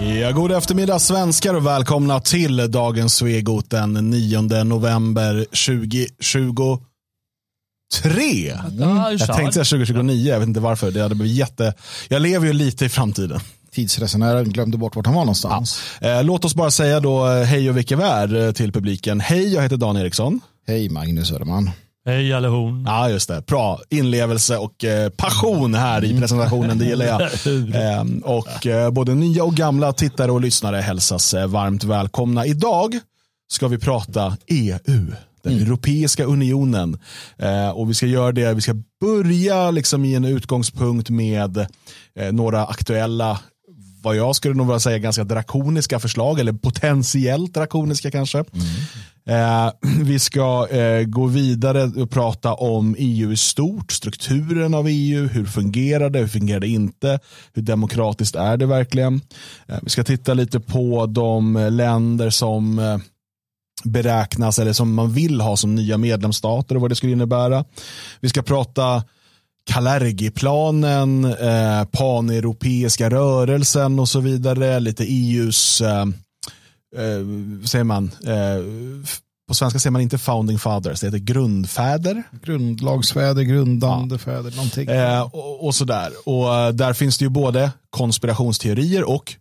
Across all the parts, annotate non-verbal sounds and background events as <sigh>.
Ja, god eftermiddag svenskar och välkomna till dagens Svegot den 9 november 2023. Mm. Jag tänkte säga 2029, jag vet inte varför. Det hade blivit jätte... Jag lever ju lite i framtiden. Tidsresenären glömde bort vart han var någonstans. Eh, låt oss bara säga då eh, hej och vilka vär eh, till publiken. Hej, jag heter Dan Eriksson. Hej Magnus Söderman. Hej allihop. Ja, just det. Bra inlevelse och eh, passion här i presentationen, det gillar jag. <laughs> Eh, och eh, både nya och gamla tittare och lyssnare hälsas eh, varmt välkomna. Idag ska vi prata EU, den Europeiska unionen. Eh, och vi ska göra det, vi ska börja liksom i en utgångspunkt med eh, några aktuella vad jag skulle nog vilja säga ganska drakoniska förslag, eller potentiellt drakoniska kanske. Eh, <clears throat> vi ska eh, gå vidare och prata om EU i stort, strukturen av EU, hur fungerar det, hur fungerar det inte, hur demokratiskt är det verkligen. Eh, vi ska titta lite på de länder som eh, beräknas eller som man vill ha som nya medlemsstater och vad det skulle innebära. Vi ska prata Kalergi-planen, eh, paneuropeiska rörelsen och så vidare. Lite EUs, eh, eh, säger man, eh, på svenska säger man inte founding fathers, det heter grundfäder. Grundlagsfäder, grundande fäder, någonting. Eh, och, och sådär. Och eh, där finns det ju både konspirationsteorier och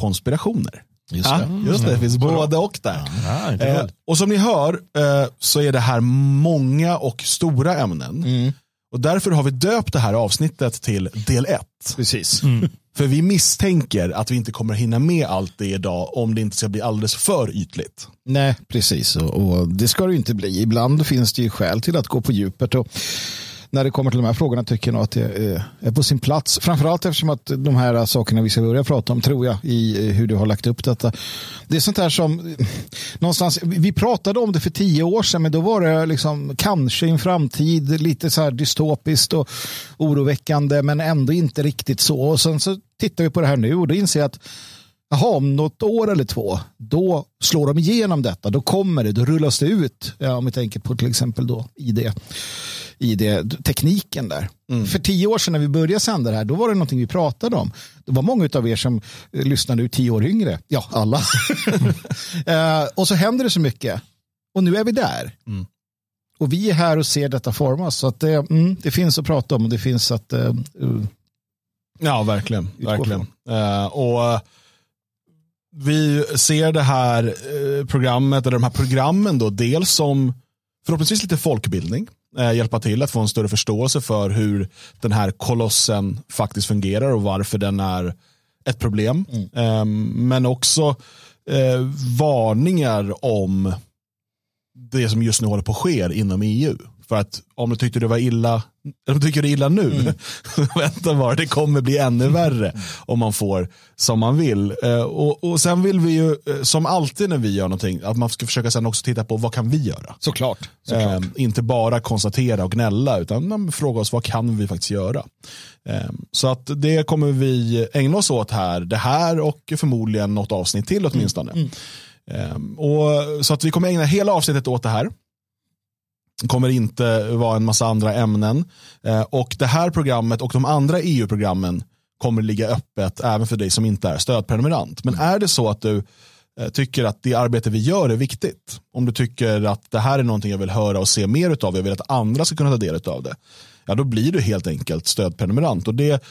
konspirationer. Just Ja, det. just det, det finns både och där. Ja, Eh, och som ni hör eh, så är det här många och stora ämnen. Mm. Och därför har vi döpt det här avsnittet till del 1. Precis. För vi misstänker att vi inte kommer hinna med allt det idag om det inte ska bli alldeles för ytligt. Nej, precis. Och, och det ska det ju inte bli. Ibland finns det ju skäl till att gå på djupet. Och när det kommer till de här frågorna tycker jag nog att det är- är på sin plats. Framförallt eftersom att de här sakerna vi ska börja prata om, tror jag, i hur du har lagt upp detta. Det är sånt här som, <laughs> någonstans, vi pratade om det för tio år sedan, men då var det liksom kanske i en framtid lite så här dystopiskt och oroväckande, men ändå inte riktigt så. Och sen så tittar vi på det här nu och då inser jag att Jaha, om något år eller två, då slår de igenom detta. Då kommer det, då rullas det ut. Ja, om vi tänker på till exempel då ID, ID-tekniken där. För tio år sedan när vi började sända det här, då var det någonting vi pratade om. Det var många av er som eh, lyssnar nu tio år yngre. Ja, alla. <laughs> Eh, och så händer det så mycket. Och nu är vi där. Och vi är här och ser detta formas. Så att det, mm, det finns att prata om och det finns att uh, uh, Ja, verkligen. Verkligen. Eh, och eh, vi ser det här eh, programmet, eller de här programmen då, dels som förhoppningsvis lite folkbildning, eh, hjälpa till att få en större förståelse för hur den här kolossen faktiskt fungerar och varför den är ett problem. Eh, men också eh, varningar om det som just nu håller på att ske inom EU. För att om du tyckte det var illa, om du tycker det är illa nu, <laughs> vänta bara, det kommer bli ännu värre om man får som man vill. Eh, och, och sen vill vi ju, eh, som alltid när vi gör någonting, att man ska försöka sen också titta på vad kan vi göra? såklart. Eh, inte bara konstatera och gnälla, utan fråga oss vad kan vi faktiskt göra? Eh, så att det kommer vi ägna oss åt här, det här och förmodligen något avsnitt till åtminstone. Eh, och, så att vi kommer ägna hela avsnittet åt det här. Det kommer inte vara en massa andra ämnen. Eh, och det här programmet och de andra EU-programmen kommer ligga öppet även för dig som inte är stödprenumerant. Men är det så att du eh, tycker att det arbete vi gör är viktigt, om du tycker att det här är någonting jag vill höra och se mer av, jag vill att andra ska kunna ta del av det, ja då blir du helt enkelt stödprenumerant. Och det,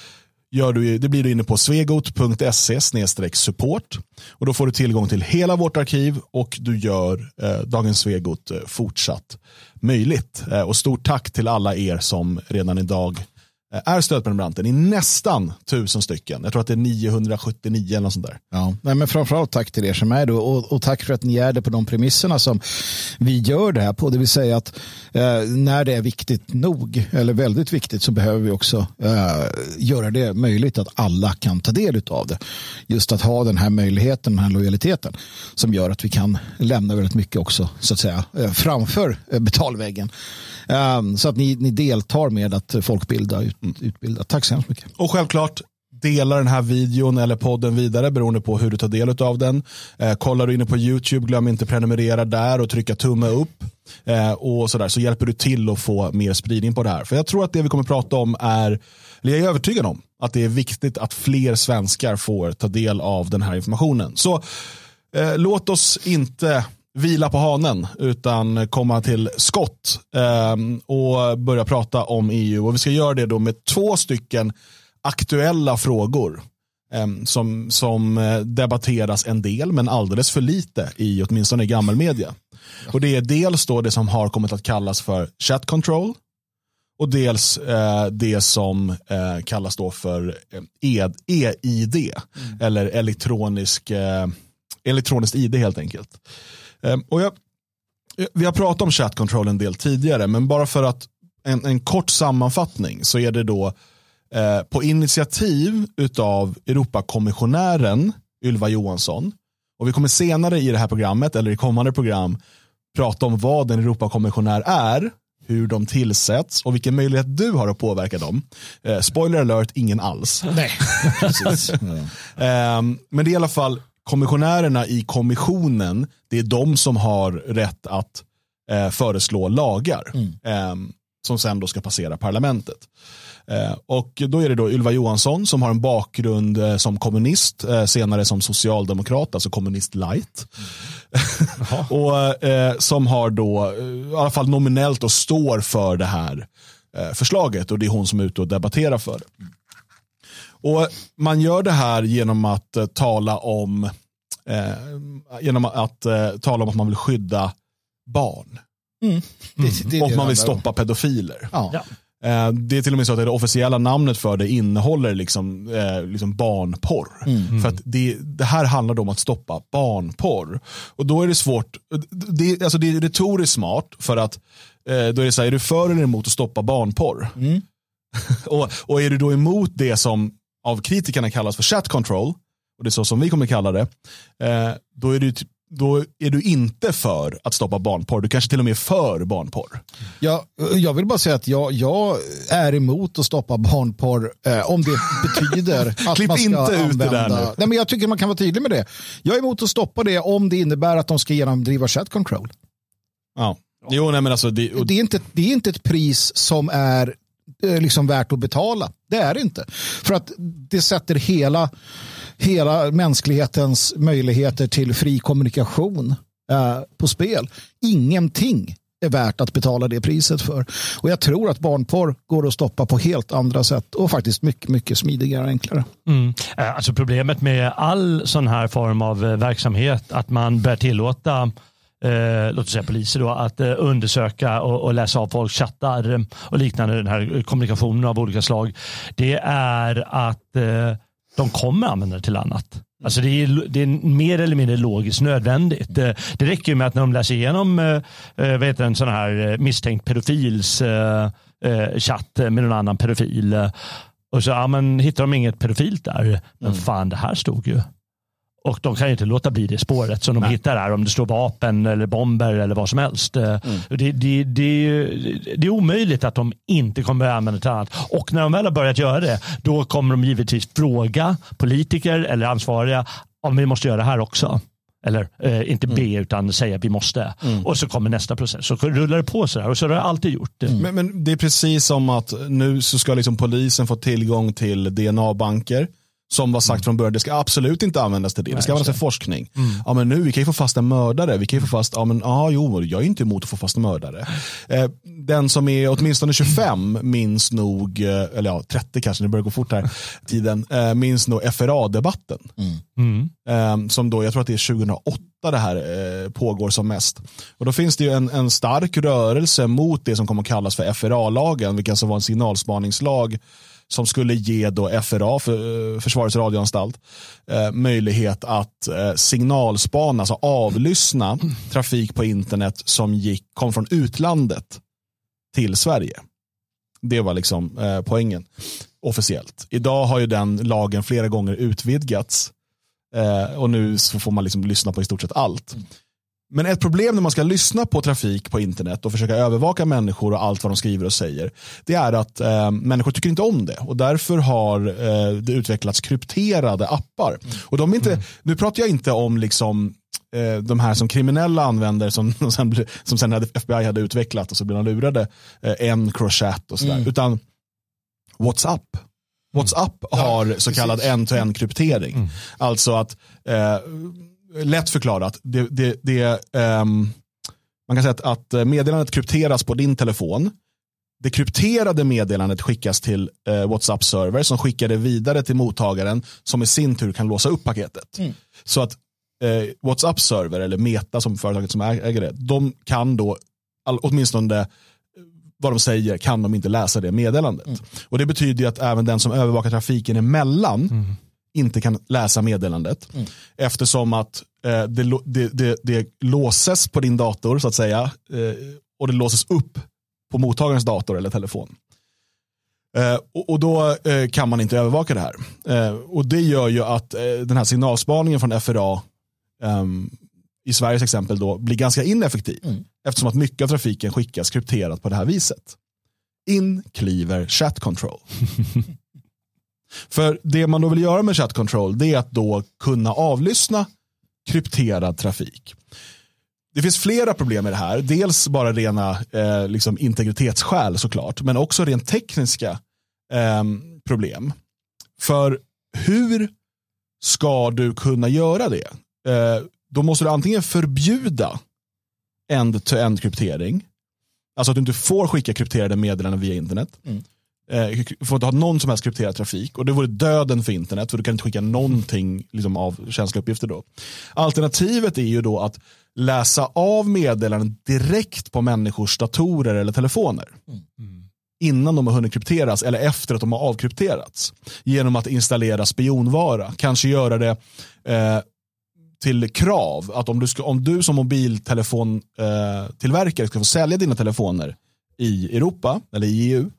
gör du, det blir du inne på svegot.se support och då får du tillgång till hela vårt arkiv och du gör eh, Dagens Svegot eh, fortsatt möjligt. Eh, och stort tack till alla er som redan idag Eh, är stödprenumeranter. i nästan tusen stycken. Jag tror att det är 979 eller något sånt där. Ja, nej, men framförallt tack till er som är det och, och tack för att ni är det på de premisserna som vi gör det här på. Det vill säga att eh, när det är viktigt nog eller väldigt viktigt så behöver vi också eh, göra det möjligt att alla kan ta del av det. Just att ha den här möjligheten, den här lojaliteten som gör att vi kan lämna väldigt mycket också så att säga eh, framför eh, betalväggen. Eh, så att ni, ni deltar med att folkbilda, ut, utbilda. Tack så hemskt mycket. Och självklart, dela den här videon eller podden vidare beroende på hur du tar del av den. Eh, kollar du inne på YouTube, glöm inte prenumerera där och trycka tumme upp. Eh, och sådär, så hjälper du till att få mer spridning på det här. För jag tror att det vi kommer prata om är, eller jag är övertygad om, att det är viktigt att fler svenskar får ta del av den här informationen. Så eh, låt oss inte vila på hanen utan komma till skott eh, och börja prata om EU. Och vi ska göra det då med två stycken aktuella frågor eh, som, som eh, debatteras en del men alldeles för lite i åtminstone i gammelmedia. Och det är dels då det som har kommit att kallas för chat control och dels eh, det som eh, kallas då för EID e mm. eller elektronisk, eh, elektroniskt ID helt enkelt. Ehm, och jag, vi har pratat om chat control en del tidigare men bara för att en, en kort sammanfattning så är det då eh, på initiativ av Europakommissionären Ylva Johansson och vi kommer senare i det här programmet eller i kommande program prata om vad en Europakommissionär är hur de tillsätts och vilken möjlighet du har att påverka dem. Eh, spoiler alert, ingen alls. Nej, <laughs> precis. eh, men det är i alla fall kommissionärerna i kommissionen, det är de som har rätt att eh, föreslå lagar. Mm. Eh, som sen då ska passera parlamentet. Eh, och då är det då Ylva Johansson som har en bakgrund eh, som kommunist, eh, senare som socialdemokrat, alltså kommunist light. Mm. <laughs> och eh, som har då, i alla fall nominellt och står för det här förslaget och det är hon som är ute och debatterar för det. Och Man gör det här genom att uh, tala om uh, genom att uh, tala om att man vill skydda barn. Mm. Det, det, och man vill stoppa pedofiler. Ja. Ja. Det är till och med så att det officiella namnet för det innehåller liksom, eh, liksom barnporr. Mm. För att det, det, här handlar om att stoppa barnporr. Och då är det svårt, det, alltså det är retoriskt smart för att eh, då är det så här, är du för eller emot att stoppa barnporr? Mm. <laughs> och, och är du då emot det som av kritikerna kallas för chat control, och det är så som vi kommer kalla det, eh, då, är det, då är du inte för att stoppa barnporr. Du kanske till och med är för barnporr. Ja, jag vill bara säga att jag, jag är emot att stoppa barnporr eh, om det betyder <laughs> att Klipp man ska inte använda... ut det där nu. Nej, men jag tycker man kan vara tydlig med det. Jag är emot att stoppa det om det innebär att de ska genomdriva chat control. Ja. Jo, nej, men alltså det, och... det, är inte, det är inte ett pris som är Eh, liksom värt att betala. Det är det inte. För att det sätter hela, hela mänsklighetens möjligheter till fri kommunikation eh, på spel. Ingenting är värt att betala det priset för. Och jag tror att barnporr går att stoppa på helt andra sätt och faktiskt mycket, mycket smidigare och enklare. Mm. Eh, alltså problemet med all sån här form av eh, verksamhet, att man bör tillåta eh, låt oss säga poliser då, att eh, undersöka och, och, läsa av folks chattar eh, och liknande, den här kommunikationen av olika slag, det är att eh, de kommer använda det till annat. Alltså det, är, det är mer eller mindre logiskt nödvändigt. Det, det räcker ju med att när de läser igenom eh, eh heter en sån här misstänkt pedofils eh, chatt med någon annan pedofil och så ja, men, hittar de inget pedofilt där. Men mm. fan, det här stod ju. Och de kan ju inte låta bli det spåret som de Nej. hittar här om det står vapen eller bomber eller vad som helst. Mm. Det, det, det, det, är omöjligt att de inte kommer att använda det till annat. Och när de väl har börjat göra det, då kommer de givetvis fråga politiker eller ansvariga om vi måste göra det här också. Eller eh, inte be mm. utan säga vi måste. Mm. Och så kommer nästa process. Så rullar det på så här och så har det alltid gjort. Mm. Men, men, det är precis som att nu så ska liksom polisen få tillgång till DNA-banker som var sagt mm. från början, det ska absolut inte användas till det. Nej, det ska användas till forskning. Mm. Ja, men nu, vi kan ju få fast en mördare. Vi kan ju få fast, ja men ah, jo, jag är inte emot att få fast en mördare. Eh, den som är åtminstone 25 minns nog, eh, eller ja 30 kanske, det börjar gå fort här, tiden, eh, minns nog FRA-debatten. Mm. Eh, som då, jag tror att det är 2008 det här eh, pågår som mest. Och då finns det ju en, en stark rörelse mot det som kommer att kallas för FRA-lagen, vilket alltså var en signalspaningslag som skulle ge då FRA, för, eh, Försvarets radioanstalt, eh, möjlighet att eh, signalspana, alltså avlyssna trafik på internet som gick, kom från utlandet till Sverige. Det var liksom eh, poängen officiellt. Idag har ju den lagen flera gånger utvidgats eh, och nu så får man liksom lyssna på i stort sett allt. Men ett problem när man ska lyssna på trafik på internet och försöka övervaka människor och allt vad de skriver och säger, det är att eh, människor tycker inte om det och därför har eh, det utvecklats krypterade appar. Mm. Och de inte, mm. Nu pratar jag inte om liksom eh, de här som kriminella använder som, <laughs> sen, som sen hade, FBI hade utvecklat och så blev de lurade, eh, en crochat och sådär, mm. utan WhatsApp. WhatsApp mm. har så kallad end-to-end kryptering. Mm. Alltså att eh, lätt förklarat, det, det, det um, man kan säga att, att meddelandet krypteras på din telefon. Det krypterade meddelandet skickas till eh, WhatsApp-server som skickar det vidare till mottagaren som i sin tur kan låsa upp paketet. Mm. Så att eh, WhatsApp-server eller Meta som företaget som äger det, de kan då all, åtminstone eh, vad de säger kan de inte läsa det meddelandet. Mm. Och Det betyder att även den som övervakar trafiken emellan mm inte kan läsa meddelandet. Mm. Eftersom att eh, det, det, det, det, låses på din dator så att säga eh, och det låses upp på mottagarens dator eller telefon. Eh, och, och, då eh, kan man inte övervaka det här. Eh, och det gör ju att den här signalspaningen från FRA ehm, i Sveriges exempel då blir ganska ineffektiv. Mm. Eftersom att mycket av trafiken skickas krypterat på det här viset. In kliver chat control. <laughs> För det man då vill göra med chat control det är att då kunna avlyssna krypterad trafik. Det finns flera problem med det här. Dels bara rena eh, liksom integritetsskäl såklart, men också rent tekniska eh, problem. För hur ska du kunna göra det? Eh, då måste du antingen förbjuda end-to-end kryptering, alltså att du inte får skicka krypterade meddelanden via internet. Mm. Eh, får inte ha någon som helst krypterad trafik och det vore döden för internet för du kan inte skicka någonting liksom, av känsliga uppgifter då. Alternativet är ju då att läsa av meddelanden direkt på människors datorer eller telefoner. Mm. Innan de har hunnit krypteras eller efter att de har avkrypterats. Genom att installera spionvara. Kanske göra det eh, till krav att om du, ska, om du som mobiltelefontillverkare eh, ska få sälja dina telefoner i Europa eller i EU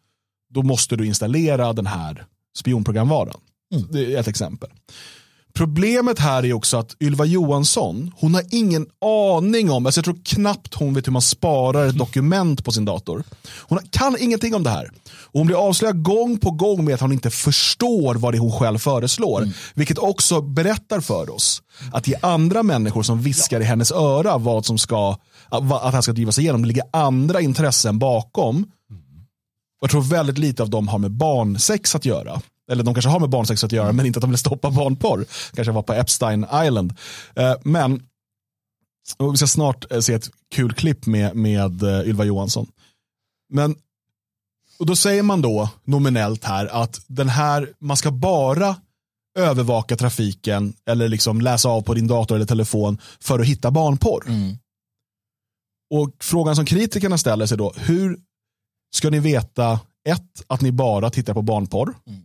då måste du installera den här spionprogramvaran. Mm. Det är ett exempel. Problemet här är också att Ylva Johansson, hon har ingen aning om, alltså jag tror knappt hon vet hur man sparar ett dokument på sin dator. Hon kan ingenting om det här. Och hon blir avslöjad gång på gång med att hon inte förstår vad det är hon själv föreslår. Mm. Vilket också berättar för oss att det är andra människor som viskar i hennes öra vad som ska, att han ska drivas igenom. Det ligger andra intressen bakom jag tror väldigt lite av dem har med barnsex att göra. Eller de kanske har med barnsex att göra, men inte att de vill stoppa barnporr. Kanske var på Epstein Island. Eh, men vi ska snart eh, se ett kul klipp med, med eh, Ylva Johansson. Men och då säger man då nominellt här att den här, man ska bara övervaka trafiken eller liksom läsa av på din dator eller telefon för att hitta barnporr. Mm. Och frågan som kritikerna ställer sig då, hur ska ni veta ett, att ni bara tittar på barnporr. Mm.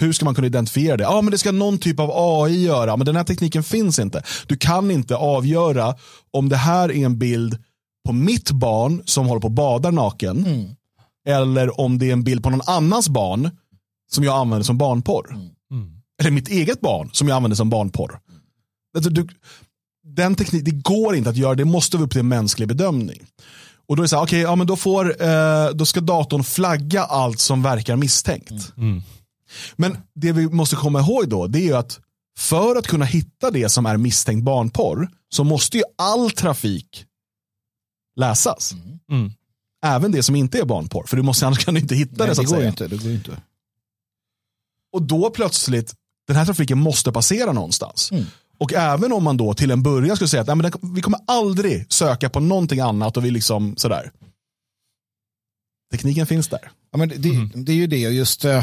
Hur ska man kunna identifiera det? Ja, men det ska någon typ av AI göra, men den här tekniken finns inte. Du kan inte avgöra om det här är en bild på mitt barn som håller på och badar naken. Mm. Eller om det är en bild på någon annans barn som jag använder som barnporr. Mm. mm. Eller mitt eget barn som jag använder som barnporr. Alltså, du, den teknik, det går inte att göra, det måste vara upp till en mänsklig bedömning. Och då är det så här, okay, ja, men då, får, eh, då ska datorn flagga allt som verkar misstänkt. Mm. mm. Men det vi måste komma ihåg då, det är ju att för att kunna hitta det som är misstänkt barnporr så måste ju all trafik läsas. Mm. mm. Även det som inte är barnporr, för du måste, annars kan du inte hitta Nej, det. Så det, går säga. Inte, det går inte. Och då plötsligt, den här trafiken måste passera någonstans. Mm. Och även om man då till en början skulle säga att nej, men vi kommer aldrig söka på någonting annat och vi liksom sådär. Tekniken finns där. Ja, men det, mm. det är ju det. Just, uh,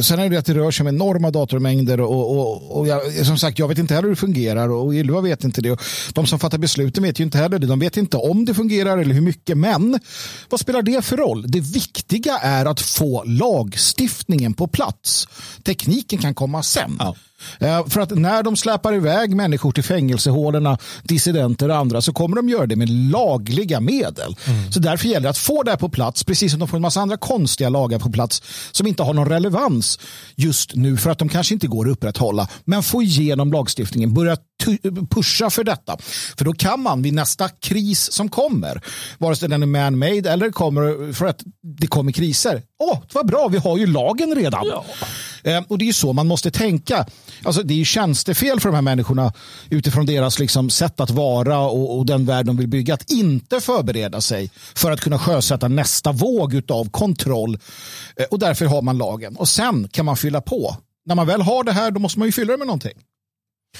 sen är det att det rör sig om enorma datormängder och, och, och jag, som sagt, jag vet inte heller hur det fungerar och Ylva vet inte det. Och de som fattar besluten vet ju inte heller det. De vet inte om det fungerar eller hur mycket. Men vad spelar det för roll? Det viktiga är att få lagstiftningen på plats. Tekniken kan komma sen. Ja. Eh, för att när de släpar iväg människor till fängelsehålorna, dissidenter och andra, så kommer de göra det med lagliga medel. Mm. Så därför gäller det att få det här på plats, precis som de får en massa andra konstiga lagar på plats som inte har någon relevans just nu för att de kanske inte går att upprätthålla. Men få igenom lagstiftningen, börja pusha för detta. För då kan man vid nästa kris som kommer, vare sig den är man-made eller kommer för att det kommer kriser. Åh, vad bra, vi har ju lagen redan. Ja. Eh, och det är så man måste tänka. Alltså, det är ju tjänstefel för de här människorna utifrån deras liksom, sätt att vara och, och, den värld de vill bygga. Att inte förbereda sig för att kunna sjösätta nästa våg av kontroll. Eh, och därför har man lagen. Och sen kan man fylla på. När man väl har det här, då måste man ju fylla det med någonting.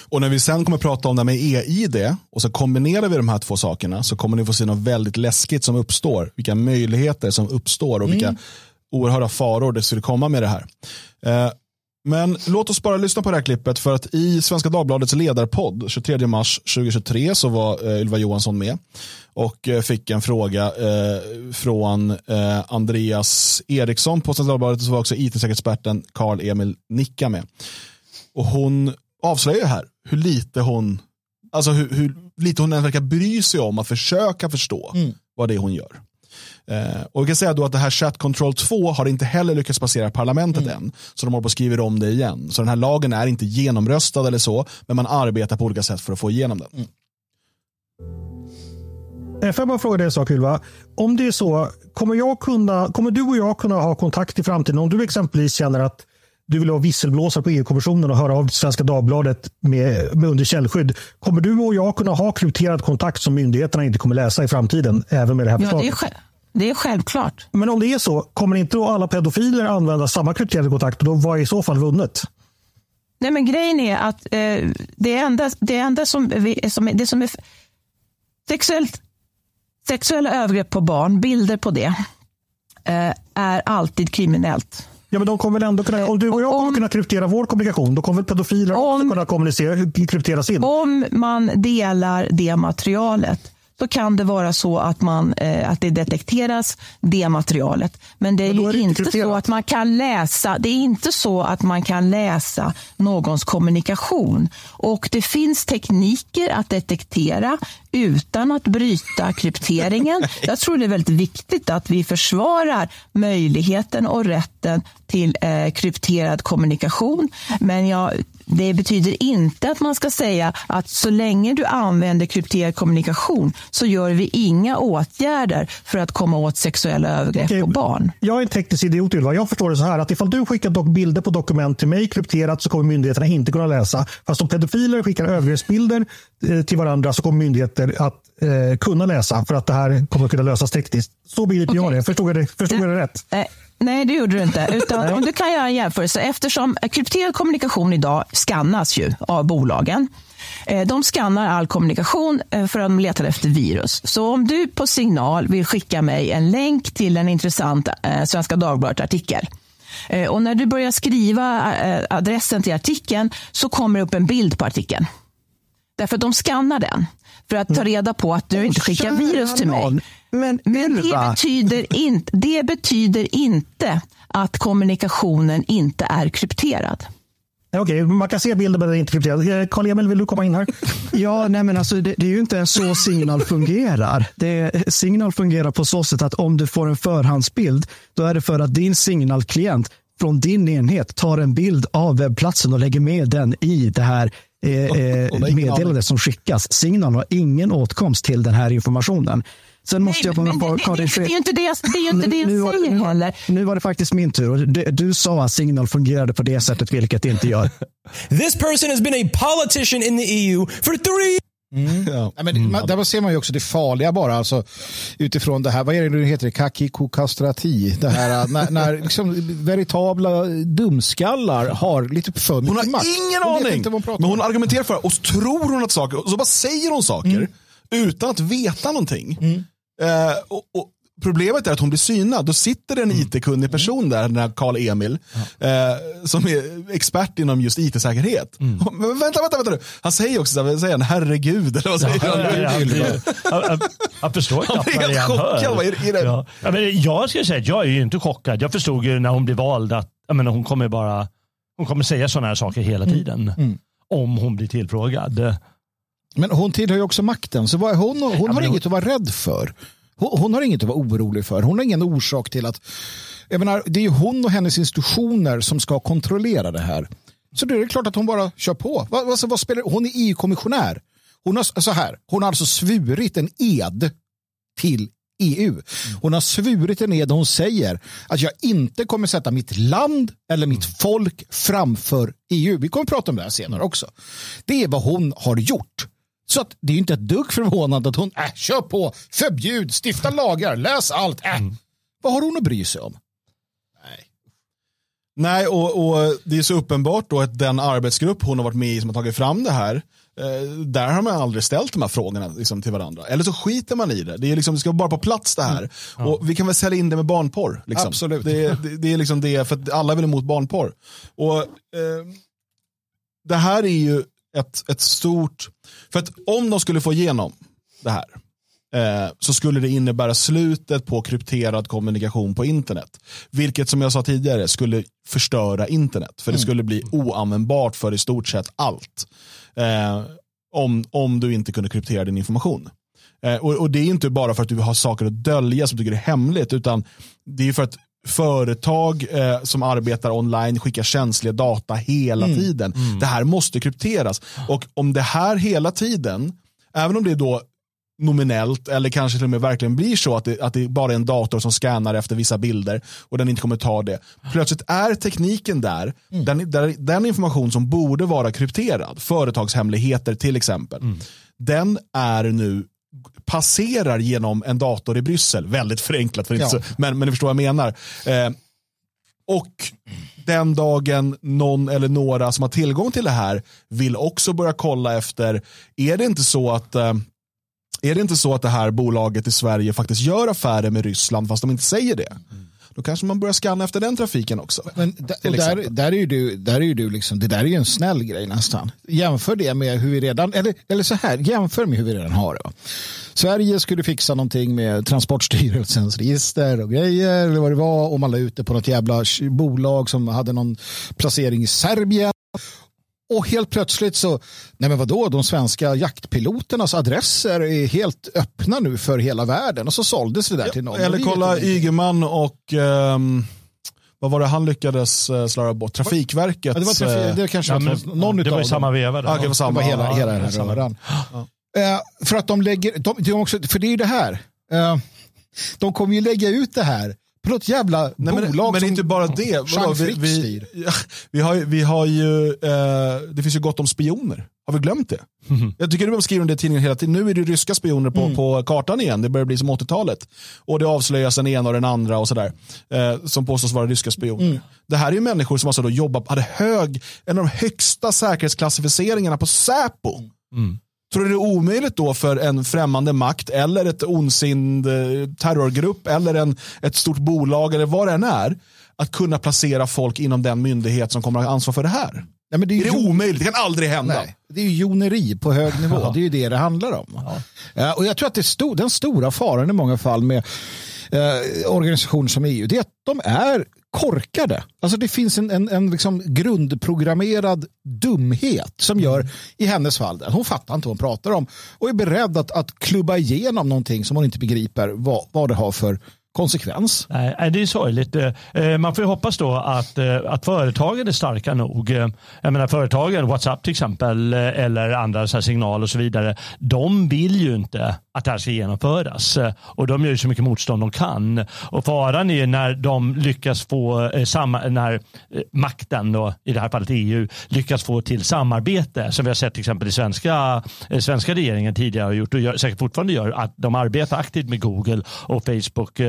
Och när vi sen kommer prata om det med EID och så kombinerar vi de här två sakerna så kommer ni få se något väldigt läskigt som uppstår. Vilka möjligheter som uppstår och vilka mm. oerhörda faror det skulle komma med det här. Eh, men låt oss bara lyssna på det här klippet för att i Svenska Dagbladets ledarpodd 23 mars 2023 så var eh, Ylva Johansson med och eh, fick en fråga från Andreas Eriksson på Svenska Dagbladet och så var också it-säkerhetsexperten Carl Emil Nicka med. Och hon avslöjar här hur lite hon alltså hur, hur lite hon verkar bry sig om att försöka förstå mm. vad det är hon gör. Eh, och vi kan säga då att det här Chat Control 2 har inte heller lyckats passera parlamentet mm. än. Så de håller på att skriva om det igen. Så den här lagen är inte genomröstad eller så, men man arbetar på olika sätt för att få igenom den. Mm. Eh, får jag bara fråga dig en sak Ylva? Om det är så, kommer, jag kunna, kommer du och jag kunna ha kontakt i framtiden? Om du exempelvis känner att du vill ha visselblåsare på EU-kommissionen och höra av Svenska Dagbladet med, med under källskydd. Kommer du och jag kunna ha krypterad kontakt som myndigheterna inte kommer läsa i framtiden? Även med det här förslaget? Ja, det är, det är självklart. Men om det är så, kommer inte då alla pedofiler använda samma krypterade kontakt? Och då vad är i så fall vunnet? Nej, men grejen är att eh, det enda, det enda som, som, det som är sexuellt, sexuella övergrepp på barn, bilder på det, eh, är alltid kriminellt. Ja, men de kommer väl ändå kunna, om du och jag kommer om, kunna kryptera vår kommunikation, då kommer väl pedofiler om, också kunna kommunicera, kryptera sin? Om man delar det materialet så kan det vara så att, man, eh, att det detekteras, det materialet. Men det är, Men är det inte, så att man kan läsa det är inte så att man kan läsa någons kommunikation. Och det finns tekniker att detektera utan att bryta krypteringen. <laughs> Jag tror det är väldigt viktigt att vi försvarar möjligheten och rätten till eh, krypterad kommunikation. Men jag det betyder inte att man ska säga att så länge du använder krypterad kommunikation så gör vi inga åtgärder för att komma åt sexuella övergrepp Okej, på barn. Jag är en teknisk idiot Ylva. Jag förstår det så här att ifall du skickar dock bilder på dokument till mig krypterat så kommer myndigheterna inte kunna läsa. Fast om pedofiler skickar övergreppsbilder eh, till varandra så kommer myndigheter att eh, kunna läsa för att det här kommer att kunna lösas tekniskt. Så begriper okay. jag det. Förstod jag det, förstod jag det rätt? Nej, det gjorde du inte. <laughs> Utan, om du kan göra en jämförelse. Eftersom krypterad kommunikation idag skannas ju av bolagen. Eh, de skannar all kommunikation eh, för att de letar efter virus. Så om du på signal vill skicka mig en länk till en intressant eh, Svenska Dagbladet-artikel och när du börjar skriva adressen till artikeln så kommer det upp en bild på artikeln. Därför att de skannar den för att ta mm. reda på att du inte skickar virus till mig. Men, Men det, betyder in, det betyder inte att kommunikationen inte är krypterad. Okej, okay, man kan se bilden men den är inte krypterad. Eh, Karl-Emil, vill du komma in här? <laughs> Ja, nej men alltså, det, det, är ju inte så Signal fungerar. Det, signal fungerar på så sätt att om du får en förhandsbild, då är det för att din signalklient från din enhet tar en bild av webbplatsen och lägger med den i det här eh, eh meddelandet som skickas. Signal har ingen åtkomst till den här informationen. Sen måste Nej, jag bara det, det, det, är ju inte det jag, det, är inte det jag nu, säger nu, heller. Nu var det faktiskt min tur. Du, du sa att Signal fungerade på det sättet, vilket det inte gör. <laughs> This person has been a politician in the EU for three Mm. Ja. men, mm. man, där ser man ju också det farliga bara, alltså, utifrån det här, vad är det nu heter, kakikokastrati, det här när, när liksom, veritabla dumskallar har lite för mycket makt. Hon har ingen aning, hon men hon argumenterar för det och tror hon att saker, och så bara säger hon saker mm. utan att veta någonting. Mm. Eh, och, och, Problemet är att hon blir synad. Då sitter en mm. it-kunnig person där, den här Karl Emil, ja. eh, som är expert inom just it-säkerhet. Mm. Vänta, vänta, vänta nu. Han säger också, vad säger han, herregud, eller vad säger ja, han? Ja, jag förstår knappt vad det är han hör. Vad är, är det? Ja. Ja, men jag ska säga att jag är ju inte chockad. Jag förstod ju när hon blev vald att jag menar, hon kommer bara hon kommer säga sådana här saker hela mm. tiden. Mm. Mm. Om hon blir tillfrågad. Men hon tillhör ju också makten, så vad är hon, hon har inget hon... att vara rädd för. Hon, hon, har inget att vara orolig för. Hon har ingen orsak till att... Jag menar, det är ju hon och hennes institutioner som ska kontrollera det här. Så det är klart att hon bara kör på. Vad, vad, vad spelar, hon är EU-kommissionär. Hon har, så här, hon har alltså svurit en ed till EU. Hon har svurit en ed och hon säger att jag inte kommer sätta mitt land eller mitt folk framför EU. Vi kommer att prata om det här senare också. Det är vad hon har gjort. Så att det är inte ett dugg förvånande att hon, äh, kör på, förbjud, stifta lagar, läs allt. Äh. Mm. Vad har hon att bry sig om? Nej. Nej, och, och, det är så uppenbart då att den arbetsgrupp hon har varit med i som har tagit fram det här, eh, där har man aldrig ställt de här frågorna liksom, till varandra. Eller så skiter man i det. Det, är liksom, det ska vara på plats det här. Mm. Ja. Och vi kan väl sälja in det med barnporr. Liksom. Absolut. Det, det, det, är liksom det, för alla är väl emot barnporr. Och, eh, det här är ju ett, ett stort... För att om de skulle få igenom det här eh, så skulle det innebära slutet på krypterad kommunikation på internet. Vilket som jag sa tidigare skulle förstöra internet. För det mm. skulle bli oanvändbart för i stort sett allt. Eh, om, om du inte kunde kryptera din information. Eh, och, och, det är inte bara för att du har saker att dölja som du tycker är hemligt. Utan det är för att företag eh, som arbetar online skickar känsliga data hela mm. tiden. Mm. Det här måste krypteras. Och om det här hela tiden, även om det är då nominellt eller kanske till och med verkligen blir så att det, att det bara är en dator som scannar efter vissa bilder och den inte kommer ta det. Plötsligt är tekniken där, mm. den, där den information som borde vara krypterad, företagshemligheter till exempel, mm. den är nu passerar genom en dator i Bryssel. Väldigt förenklat, för ja. så, men, men ni förstår vad jag menar. Eh, och den dagen någon eller några som har tillgång till det här vill också börja kolla efter, är det inte så att eh, är det inte så att det här bolaget i Sverige faktiskt gör affärer med Ryssland fast de inte säger det? Mm. Då kanske man börjar scanna efter den trafiken också. Men där, där, är ju du, där är du liksom, det där är ju en snäll grej nästan. Jämför det med hur vi redan, eller, eller så här, jämför med hur vi redan har det. Sverige skulle fixa någonting med Transportstyrelsens register och grejer eller vad det var och man la ut det på något jävla bolag som hade någon placering i Serbien. Och helt plötsligt så, nej men vadå, de svenska jaktpiloternas adresser är helt öppna nu för hela världen och så såldes det där till någon. Eller kolla Ygeman och um, vad var det han lyckades uh, slarva bort? Trafikverket. Ja, det var trafik, det kanske ja, men, någon det var i samma veva. Ah, det, var samma, det var hela, hela den här röran. Ja. Uh, för att de lägger, de, de också, för det är ju det här. Uh, de kommer ju lägga ut det här på något jävla Nej, men, bolag Men som inte bara det. Vadå, vi, vi, vi, har, vi har ju, eh, det finns ju gott om spioner. Har vi glömt det? Mm. Jag tycker du skriver om det i tidningen hela tiden. Nu är det ryska spioner på, mm. på kartan igen. Det börjar bli som 80-talet. Och det avslöjas den ena och den andra och sådär. Eh, som påstås vara ryska spioner. Mm. Det här är ju människor som alltså då jobbar, hade hög, en av de högsta säkerhetsklassificeringarna på Säpo. Mm. Tror du det är omöjligt då för en främmande makt eller ett ondsind eh, terrorgrupp eller en, ett stort bolag eller vad det än är att kunna placera folk inom den myndighet som kommer att ha ansvar för det här? Nej, men det är, är det omöjligt? Det kan aldrig hända. Nej, det är ju joneri på hög nivå. Ja. Det är ju det det handlar om. Ja. Ja, och Jag tror att det sto den stora faran i många fall med eh, organisationer som EU det är att de är korkade. Alltså det finns en, en, en liksom grundprogrammerad dumhet som gör, i hennes fall, hon fattar inte vad hon pratar om och är beredd att, att klubba igenom någonting som hon inte begriper vad, vad det har för konsekvens. Nej, det är sorgligt. Eh, eh, man får hoppas då att, eh, att företagen är starka nog. Jag menar företagen, WhatsApp till exempel, eller andra så signaler och så vidare. De vill ju inte att det här ska genomföras och de gör ju så mycket motstånd de kan. Och faran är när de lyckas få samma, när makten då, i det här fallet EU, lyckas få till samarbete som vi har sett till exempel i svenska, svenska regeringen tidigare har gjort och gör, säkert fortfarande gör, att de arbetar aktivt med Google och Facebook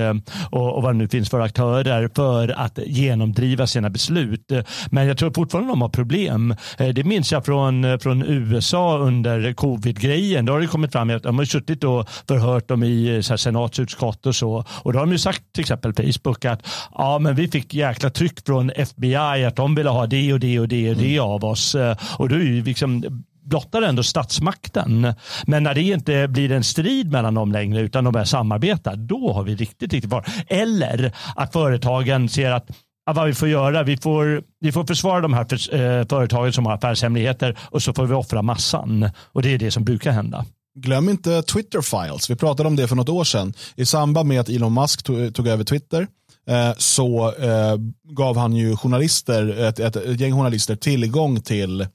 och, och vad det nu finns för aktörer för att genomdriva sina beslut. Men jag tror fortfarande de har problem. Eh, det minns jag från, från USA under covid-grejen. Då har det kommit fram att de har suttit och förhört dem i så här, senatsutskott och så. Och då har de ju sagt till exempel Facebook att ja, men vi fick jäkla tryck från FBI att de ville ha det och det och det och det mm. av oss. Eh, och då är ju liksom blottar ändå statsmakten. Men när det inte blir en strid mellan dem längre utan de börjar samarbeta, då har vi riktigt, riktigt var. Eller att företagen ser att vad vi får göra, vi får, vi får försvara de här för, eh, företagen som har affärshemligheter och så får vi offra massan. Och det är det som brukar hända. glöm inte Twitter files. Vi pratade om det för något år sedan. I samband med att Elon Musk tog, tog över Twitter eh, så eh, gav han ju journalister, ett, ett, ett gäng journalister tillgång till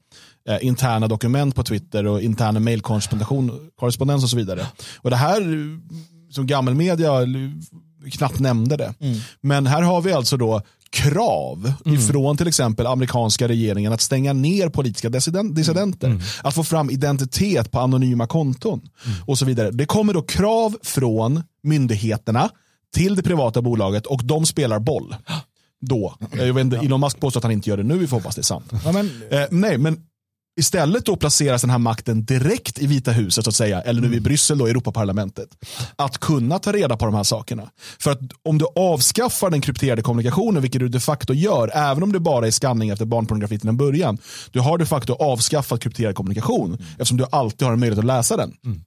eh, interna dokument på Twitter och interna mailkorrespondens och så vidare. Och det här som gammelmedia knappt nämnde det. Mm. Men här har vi alltså då krav mm. ifrån till exempel amerikanska regeringen att stänga ner politiska dissidenter. Mm. Att få fram identitet på anonyma konton mm. och så vidare. Det kommer då krav från myndigheterna till det privata bolaget och de spelar boll. Då. Jag vet inte, Elon Musk påstår att han inte gör det nu, vi får hoppas det är sant. Ja, men, eh, nej, men Istället då placeras den här makten direkt i Vita huset, så att säga, eller nu i mm. Bryssel, då, Europaparlamentet. Att kunna ta reda på de här sakerna. För att om du avskaffar den krypterade kommunikationen, vilket du de facto gör, även om det bara är skanning efter barnpornografi till en början, du har de facto avskaffat krypterad kommunikation, mm. eftersom du alltid har en möjlighet att läsa den. Mm.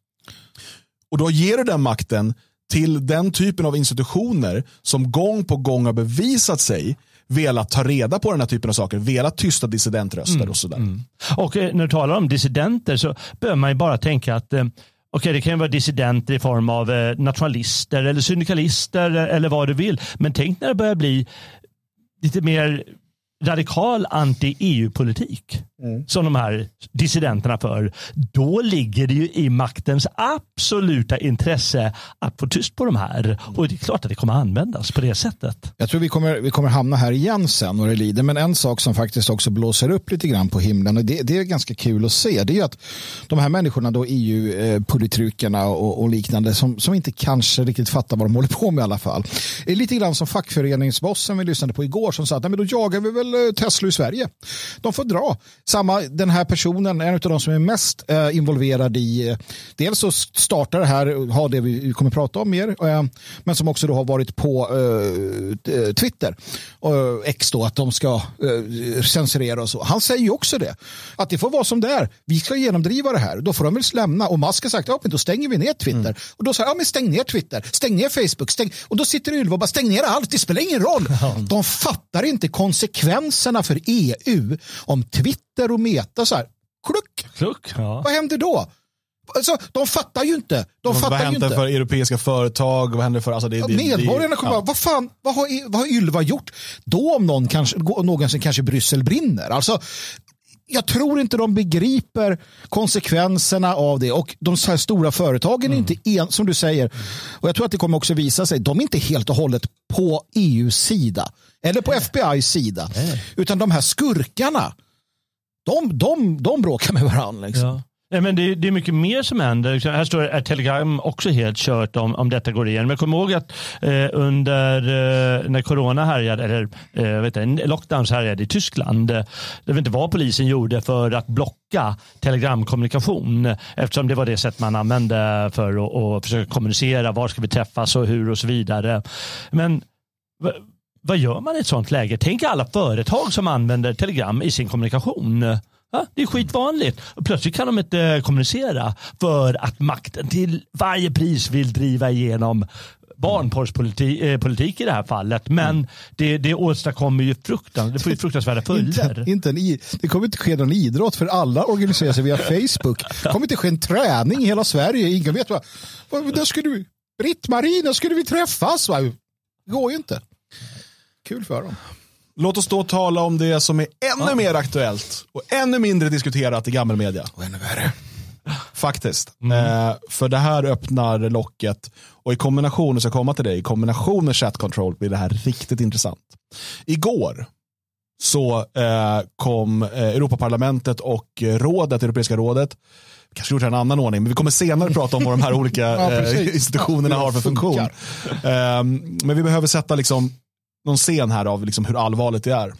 Och då ger du den makten till den typen av institutioner som gång på gång har bevisat sig velat ta reda på den här typen av saker, velat tysta dissidentröster mm. och sådär. Mm. Och eh, när du talar om dissidenter så behöver man ju bara tänka att eh, Okej, det kan ju vara dissidenter i form av eh, nationalister eller syndikalister eller vad du vill. Men tänk när det börjar bli lite mer radikal anti-EU-politik mm. som de här dissidenterna för, då ligger det ju i maktens absoluta intresse att få tyst på de här. Och det är klart att det kommer användas på det sättet. Jag tror vi kommer, vi kommer hamna här igen sen och det lider. Men en sak som faktiskt också blåser upp lite grann på himlen och det, det är ganska kul att se. Det är att de här människorna då EU-politrukerna och, och, liknande som, som inte kanske riktigt fattar vad de håller på med i alla fall. Det är lite grann som fackföreningsbossen vi lyssnade på igår som sa att men då jagar vi väl Eh, Tesla i Sverige. De får dra. Samma, den här personen, en av de som är mest eh, involverad i, eh, dels att starta det här, ha det vi kommer prata om mer, eh, men som också då har varit på eh, eh Twitter, och X då, att de ska censurera och så. Han säger ju också det, att det får vara som det är. Vi ska genomdriva det här, då får de väl lämna. Och Musk har sagt, ja men då stänger vi ner Twitter. Mm. Och då säger ja men stäng ner Twitter, stäng ner Facebook, stäng. och då sitter Ylva och bara stäng ner allt, det spelar ingen roll. De fattar inte konsekvenserna för EU om Twitter och Meta så här, kluck, kluck ja. vad händer då? Alltså, de fattar ju inte. De fattar vad händer för europeiska företag? Vad händer för, alltså det, det, Medborgarna kommer ja. bara, vad fan, vad har, vad har Ylva gjort? Då om någon kanske, någonsin kanske Bryssel brinner. Alltså, jag tror inte de begriper konsekvenserna av det och de så här stora företagen är mm. inte, en, som du säger, och jag tror att det kommer också visa sig, de är inte helt och hållet på EUs sida eller på FBIs sida, Nej. utan de här skurkarna, de, de, de bråkar med varandra. Liksom. Ja. Nej, men det, det, är mycket mer som händer. Här står att Telegram också helt kört om, om detta går igenom. Jag kommer ihåg att eh, under eh, när corona härjade, eller eh, vet du, lockdowns härjade i Tyskland, eh, det vet inte vad polisen gjorde för att blocka telegramkommunikation eftersom det var det sätt man använde för att, och försöka kommunicera. Var ska vi träffas och hur och så vidare. Men vad gör man i ett sånt läge? Tänk alla företag som använder telegram i sin kommunikation. Ja, det är skitvanligt. Plötsligt kan de inte kommunicera för att makten till varje pris vill driva igenom barnporrspolitik eh, i det här fallet. Men mm. det, det åstadkommer ju fruktan, det får ju fruktansvärda följder. Inte, inte en, det kommer inte ske någon idrott för alla organiserar sig via <laughs> Facebook. Det kommer inte ske en träning i hela Sverige. Ingen vet vad. Där skulle vi, Britt-Marie, där skulle vi träffas. Va? Det går ju inte. Kul för dem. Låt oss då tala om det som är ännu ja. mer aktuellt och ännu mindre diskuterat i gammelmedia. Och ännu värre. Faktiskt. Mm. Eh, för det här öppnar locket och i kombination, jag komma till det, i kombination med chat control blir det här riktigt intressant. Igår så eh, kom eh, Europaparlamentet och rådet, Europeiska rådet, kanske gjort det i en annan ordning, men vi kommer senare prata om vad de här olika <laughs> ja, eh, institutionerna har för funktion. Men vi behöver sätta liksom någon scen här av liksom hur allvarligt det är.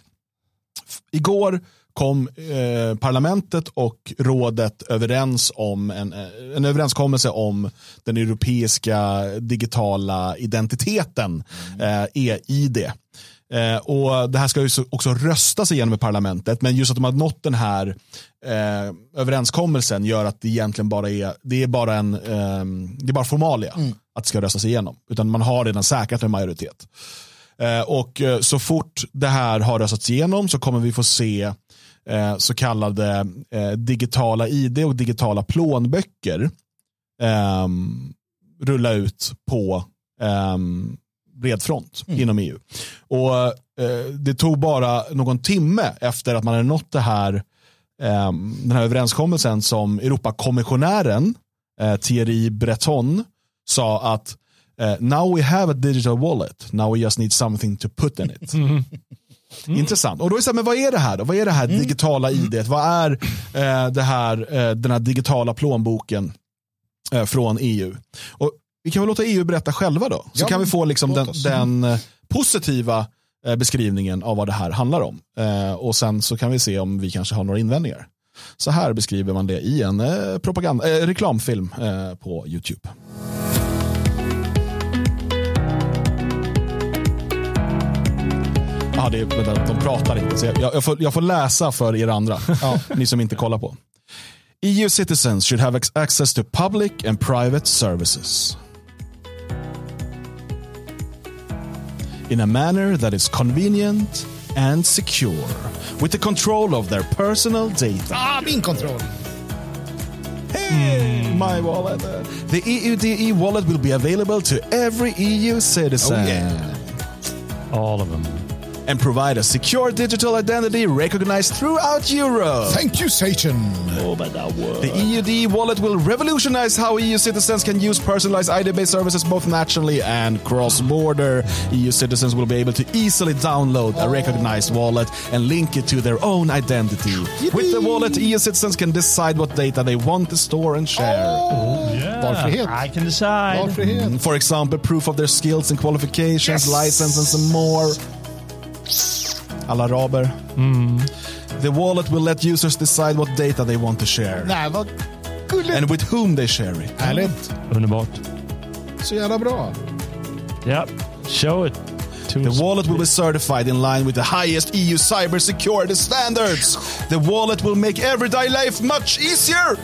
Igår kom eh, parlamentet och rådet överens om en, eh, en överenskommelse om den europeiska digitala identiteten, eh, e-id. Eh, och det här ska ju också röstas igenom i parlamentet, men just att de har nått den här eh, överenskommelsen gör att det egentligen bara är, det är bara en, eh, det är bara formalia mm. att det ska röstas igenom, utan man har redan säkrat en majoritet. Eh, och eh, så fort det här har röstats igenom så kommer vi få se eh, så kallade digitala ID och digitala plånböcker um, rulla ut på um, bred front mm. inom EU. Och Det tog bara någon timme efter att man hade nått det här, um, den här överenskommelsen som Europakommissionären Thierry Breton sa att uh, now we have a digital wallet, now we just need something to put in it. Mm. Mm. Intressant. Och då är det så här, men vad är det här då? Vad är det här mm. digitala id? Vad är eh, det här, eh, den här digitala plånboken eh, från EU? Och vi kan väl låta EU berätta själva då. Så ja, kan vi få liksom den, den, eh, positiva eh, beskrivningen av vad det här handlar om. Och sen så kan vi se om vi kanske har några invändningar. Så här beskriver man det i en propaganda, reklamfilm på YouTube. Ja, det är, de pratar inte. Så jag, jag, får, jag får läsa för er andra, <laughs> ja, ni som inte kollar på. EU citizens should have access to public and private services. In a manner that is convenient and secure. With the control of their personal data. Ah, min kontroll! Hey, mm. my wallet. The EUDE wallet will be available to every EU citizen. Oh, yeah. All of them and provide a secure digital identity recognized throughout Europe. Thank you, Satan. Oh, but that word. The EUD wallet will revolutionize how EU citizens can use personalized ID-based services both nationally and cross-border. EU citizens will be able to easily download a recognized wallet and link it to their own identity. Yippee. With the wallet, EU citizens can decide what data they want to store and share. Oh, yeah. Valfrihet. I can decide. Valfrihet. Mm, for example, proof of their skills and qualifications, yes. license and some more. Alla araber. Mm. The wallet will let users decide what data they want to share. Nej, vad gulligt. And with whom they share it. Härligt. Underbart. Så jävla bra. Ja, show it. The wallet will be certified in line with the highest EU cybersecurity standards. The wallet will make everyday life much easier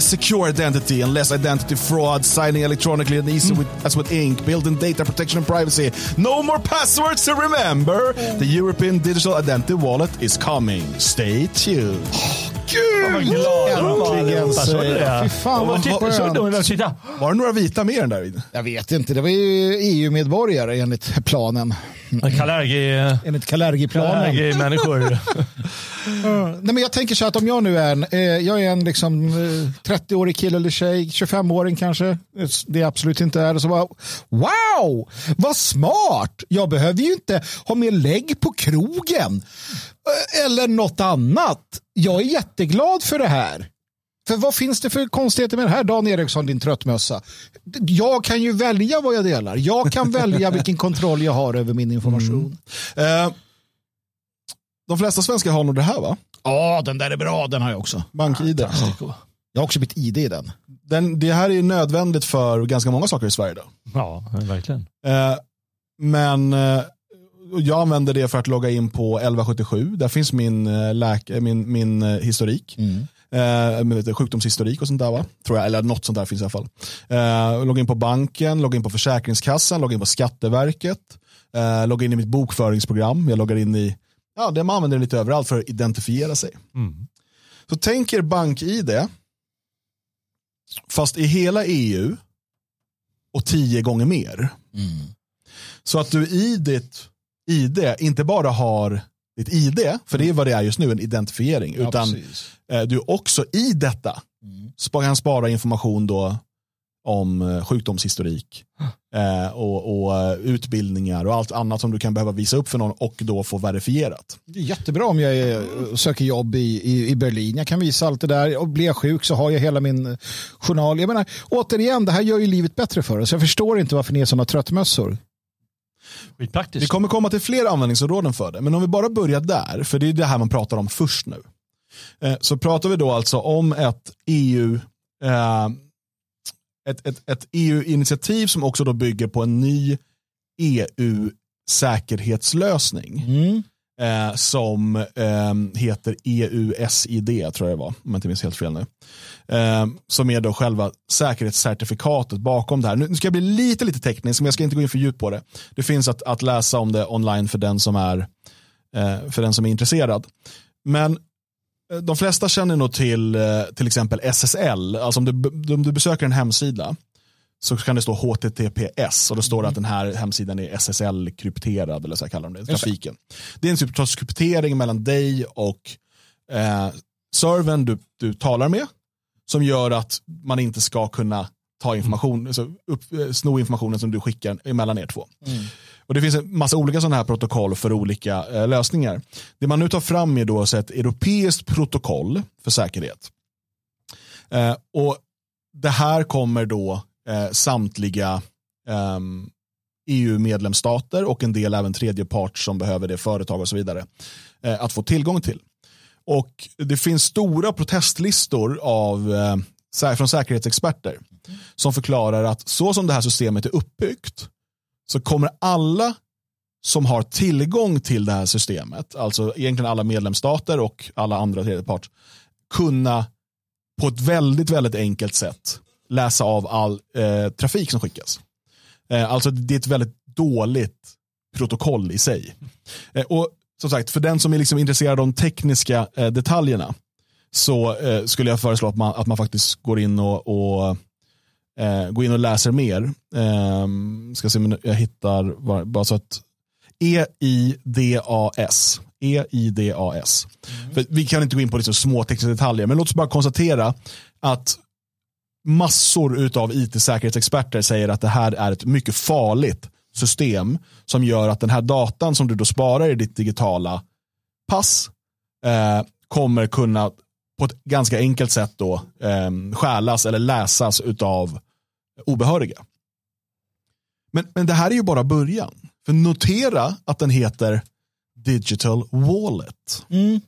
a secure identity and less identity fraud, signing electronically and easy mm. with, as with ink, built-in data protection and privacy. No more passwords to remember. Mm. The European Digital Identity Wallet is coming. Stay tuned. Gud! Äntligen säger Fy fan vad skönt. Var det några vita med den där? Jag vet inte. Det var ju EU-medborgare enligt planen. Kalergi... Enligt Kalergi-planen. Kalergi-människor. <laughs> Nej, men jag tänker så att om jag nu är en, eh, jag är en liksom, eh, 30-årig kille eller tjej, 25-åring kanske, det absolut inte är, så bara, wow, vad smart! Jag behöver ju inte ha mer lägg på krogen eh, eller något annat. Jag är jätteglad för det här. För vad finns det för konstigheter med det här, Dan Eriksson, din tröttmössa? Jag kan ju välja vad jag delar. Jag kan <laughs> välja vilken kontroll jag har över min information. Mm. Uh, de flesta svenskar har nog det här va? Ja, den där är bra. Den har jag också. BankID. Ja. Jag har också bytt ID i den. den. Det här är nödvändigt för ganska många saker i Sverige. Då. Ja, verkligen. Uh, men uh, jag använder det för att logga in på 1177. Där finns min, läk min, min historik. Mm eh, sjukdomshistorik och sånt där va? Tror jag, eller något sånt där finns i alla fall. Eh, logga in på banken, logga in på Försäkringskassan, logga in på Skatteverket, eh, logga in i mitt bokföringsprogram, jag loggar in i, ja det man använder lite överallt för att identifiera sig. Mm. Så tänk er bank-id, fast i hela EU och tio gånger mer. Mm. Så att du i ditt ID inte bara har ditt ID, för det är vad det är just nu, en identifiering. Ja, utan precis. Eh, du också i detta mm. kan spara information då om eh, sjukdomshistorik eh, och, och, utbildningar och allt annat som du kan behöva visa upp för någon och då få verifierat. Det är jättebra om jag är, söker jobb i, i, i, Berlin. Jag kan visa allt det där och blir jag sjuk så har jag hela min journal. Jag menar, återigen, det här gör ju livet bättre för oss. Jag förstår inte varför ni är sådana tröttmössor. Vi kommer komma till fler användningsområden för det, men om vi bara börjar där, för det är det här man pratar om först nu. Eh, så pratar vi då alltså om ett EU eh, ett, ett, ett EU-initiativ som också då bygger på en ny EU-säkerhetslösning. Mm. Eh, som eh, heter EUSID, tror jag det var, om jag inte minns helt fel nu. Eh, som är då själva säkerhetscertifikatet bakom det här. Nu ska jag bli lite, lite teknisk, men jag ska inte gå in för djupt på det. Det finns att, att läsa om det online för den som är, eh, för den som är intresserad. Men eh, de flesta känner nog till eh, till exempel SSL. Alltså om du, om du besöker en hemsida så kan det stå HTTPS och då står det att den här hemsidan är SSL-krypterad eller så kallar de det, trafiken. Det är en typ av kryptering mellan dig och eh, servern du, du talar med som gör att man inte ska kunna ta information, mm. alltså upp, eh, sno informationen som du skickar mellan er två. Mm. Och Det finns en massa olika sådana här protokoll för olika eh, lösningar. Det man nu tar fram är då ett europeiskt protokoll för säkerhet. Eh, och Det här kommer då eh, samtliga eh, EU-medlemsstater och en del även tredjepart som behöver det, företag och så vidare, eh, att få tillgång till. Och Det finns stora protestlistor av, eh, från säkerhetsexperter som förklarar att så som det här systemet är uppbyggt så kommer alla som har tillgång till det här systemet, alltså egentligen alla medlemsstater och alla andra tredjepart, kunna på ett väldigt, väldigt enkelt sätt läsa av all eh, trafik som skickas. Eh, alltså det är ett väldigt dåligt protokoll i sig. Eh, och som sagt, för den som är liksom intresserad av de tekniska eh, detaljerna så eh, skulle jag föreslå att man, att man faktiskt går in och, och eh, går in och läser mer. Ehm, ska se om jag hittar, bara så att E-I-D-A-S. E-I-D-A-S. Mm. vi kan inte gå in på liksom små tekniska detaljer, men låt oss bara konstatera att massor av it-säkerhetsexperter säger att det här är ett mycket farligt system som gör att den här datan som du då sparar i ditt digitala pass eh, kommer kunna på ett ganska enkelt sätt då eh, stjälas eller läsas av obehöriga. Men, men det här är ju bara början. För notera att den heter Digital Wallet. Mm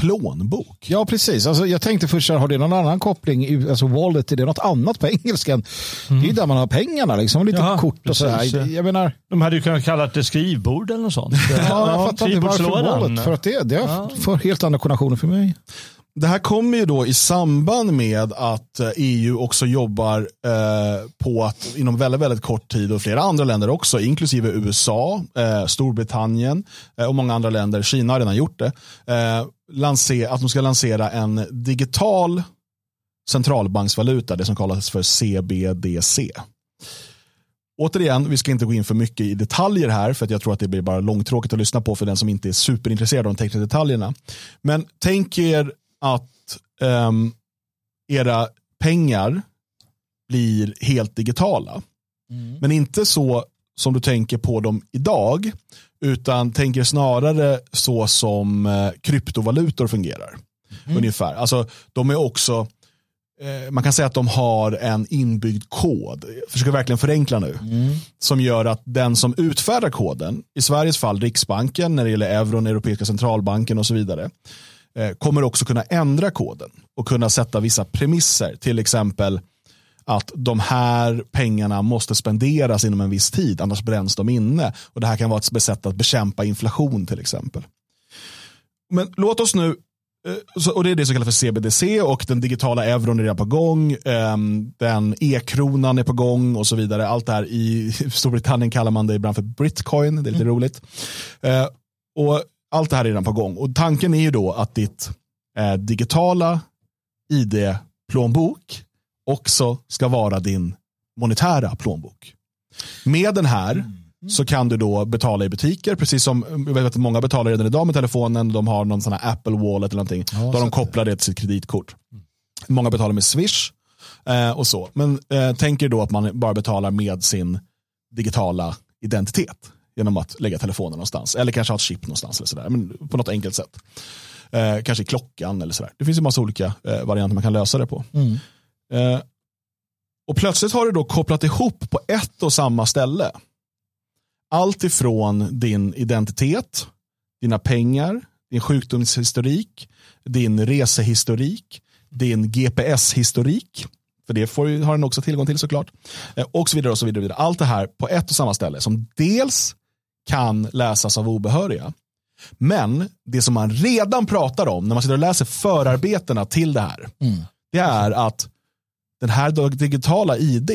plånbok. Ja, precis. Alltså, jag tänkte först, har det någon annan koppling? Alltså wallet, är det något annat på <laughs> engelskan? Mm. Det är där man har pengarna, liksom, lite Jaha, kort och sådär. Jag menar... De hade ju kunnat kalla det skrivbord eller något sånt. <laughs> ja, jag fattar inte varför wallet. För att det, det ja. får helt andra konnotationer för mig. Det här kommer ju då i samband med att EU också jobbar eh, på att inom väldigt, väldigt kort tid och flera andra länder också, inklusive USA, eh, Storbritannien eh, och många andra länder, Kina har redan gjort det, eh, lanser, att de ska lansera en digital centralbanksvaluta, det som kallas för CBDC. Återigen, vi ska inte gå in för mycket i detaljer här för att jag tror att det blir bara långtråkigt att lyssna på för den som inte är superintresserad av de tekniska detaljerna. Men tänk er att um, era pengar blir helt digitala. Mm. Men inte så som du tänker på dem idag, utan tänker snarare så som eh, kryptovalutor fungerar. Mm. Ungefär. Alltså, de är också, eh, man kan säga att de har en inbyggd kod, jag försöker verkligen förenkla nu, mm. som gör att den som utfärdar koden, i Sveriges fall Riksbanken, när det gäller euron, Europeiska centralbanken och så vidare, eh, kommer också kunna ändra koden och kunna sätta vissa premisser, till exempel att de här pengarna måste spenderas inom en viss tid, annars bränns de inne. Och Det här kan vara ett sätt att bekämpa inflation till exempel. Men låt oss nu, eh, och det är det som kallas för CBDC och den digitala euron är redan på gång, ehm, den e-kronan är på gång och så vidare. Allt det här i <laughs> Storbritannien kallar man det ibland för Britcoin, det är lite mm. roligt. Eh, och Allt det här är redan på gång och tanken är ju då att ditt eh, digitala ID-plånbok också ska vara din monetära plånbok. Med den här så kan du då betala i butiker, precis som jag vet att många betalar redan idag med telefonen. De har någon sån här Apple Wallet eller någonting. Ja, då de kopplar det till sitt kreditkort. Många betalar med Swish eh, och så. Men eh, tänker då att man bara betalar med sin digitala identitet genom att lägga telefonen någonstans. Eller kanske ha ett chip någonstans. Eller sådär, men på något enkelt sätt. Eh, kanske i klockan eller sådär. Det finns ju massa olika eh, varianter man kan lösa det på. Mm. Eh, och plötsligt har du då kopplat ihop på ett och samma ställe. Allt ifrån din identitet, dina pengar, din sjukdomshistorik, din resehistorik, din GPS-historik, för det får, har den också tillgång till såklart, eh, och så vidare. och så vidare. Allt det här på ett och samma ställe som dels kan läsas av obehöriga, men det som man redan pratar om när man sitter och läser förarbetena till det här, mm. det är att den här digitala id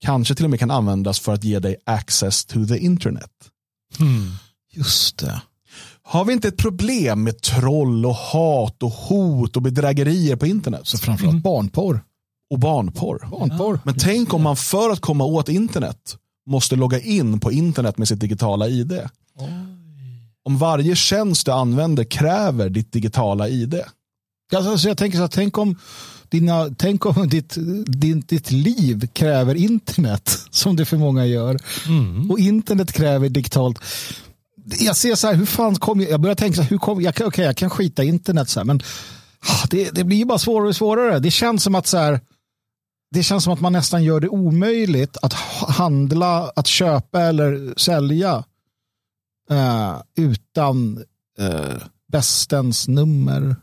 kanske till och med kan användas för att ge dig access to the internet. Mm. Just det. har vi inte ett problem med troll och hat och hot och bedrägerier på internet? Så framförallt mm. barnporr. Och barnporr. barnporr. Men tänk om man för att komma åt internet måste logga in på internet med sitt digitala ID. Oj. Om varje tjänst du använder kräver ditt digitala ID. Alltså, jag tänker så här, tänk om, dina, tänk om ditt, din, ditt liv kräver internet, som det för många gör. Mm. Och internet kräver digitalt. Jag ser så här, hur fan kom jag, jag börjar tänka så här, hur kom jag, okay, jag kan skita internet så här, men ah, det, det blir bara svårare och svårare. Det känns som att så här, det känns som att man nästan gör det omöjligt att handla, att köpa eller sälja uh, utan uh, bästens nummer.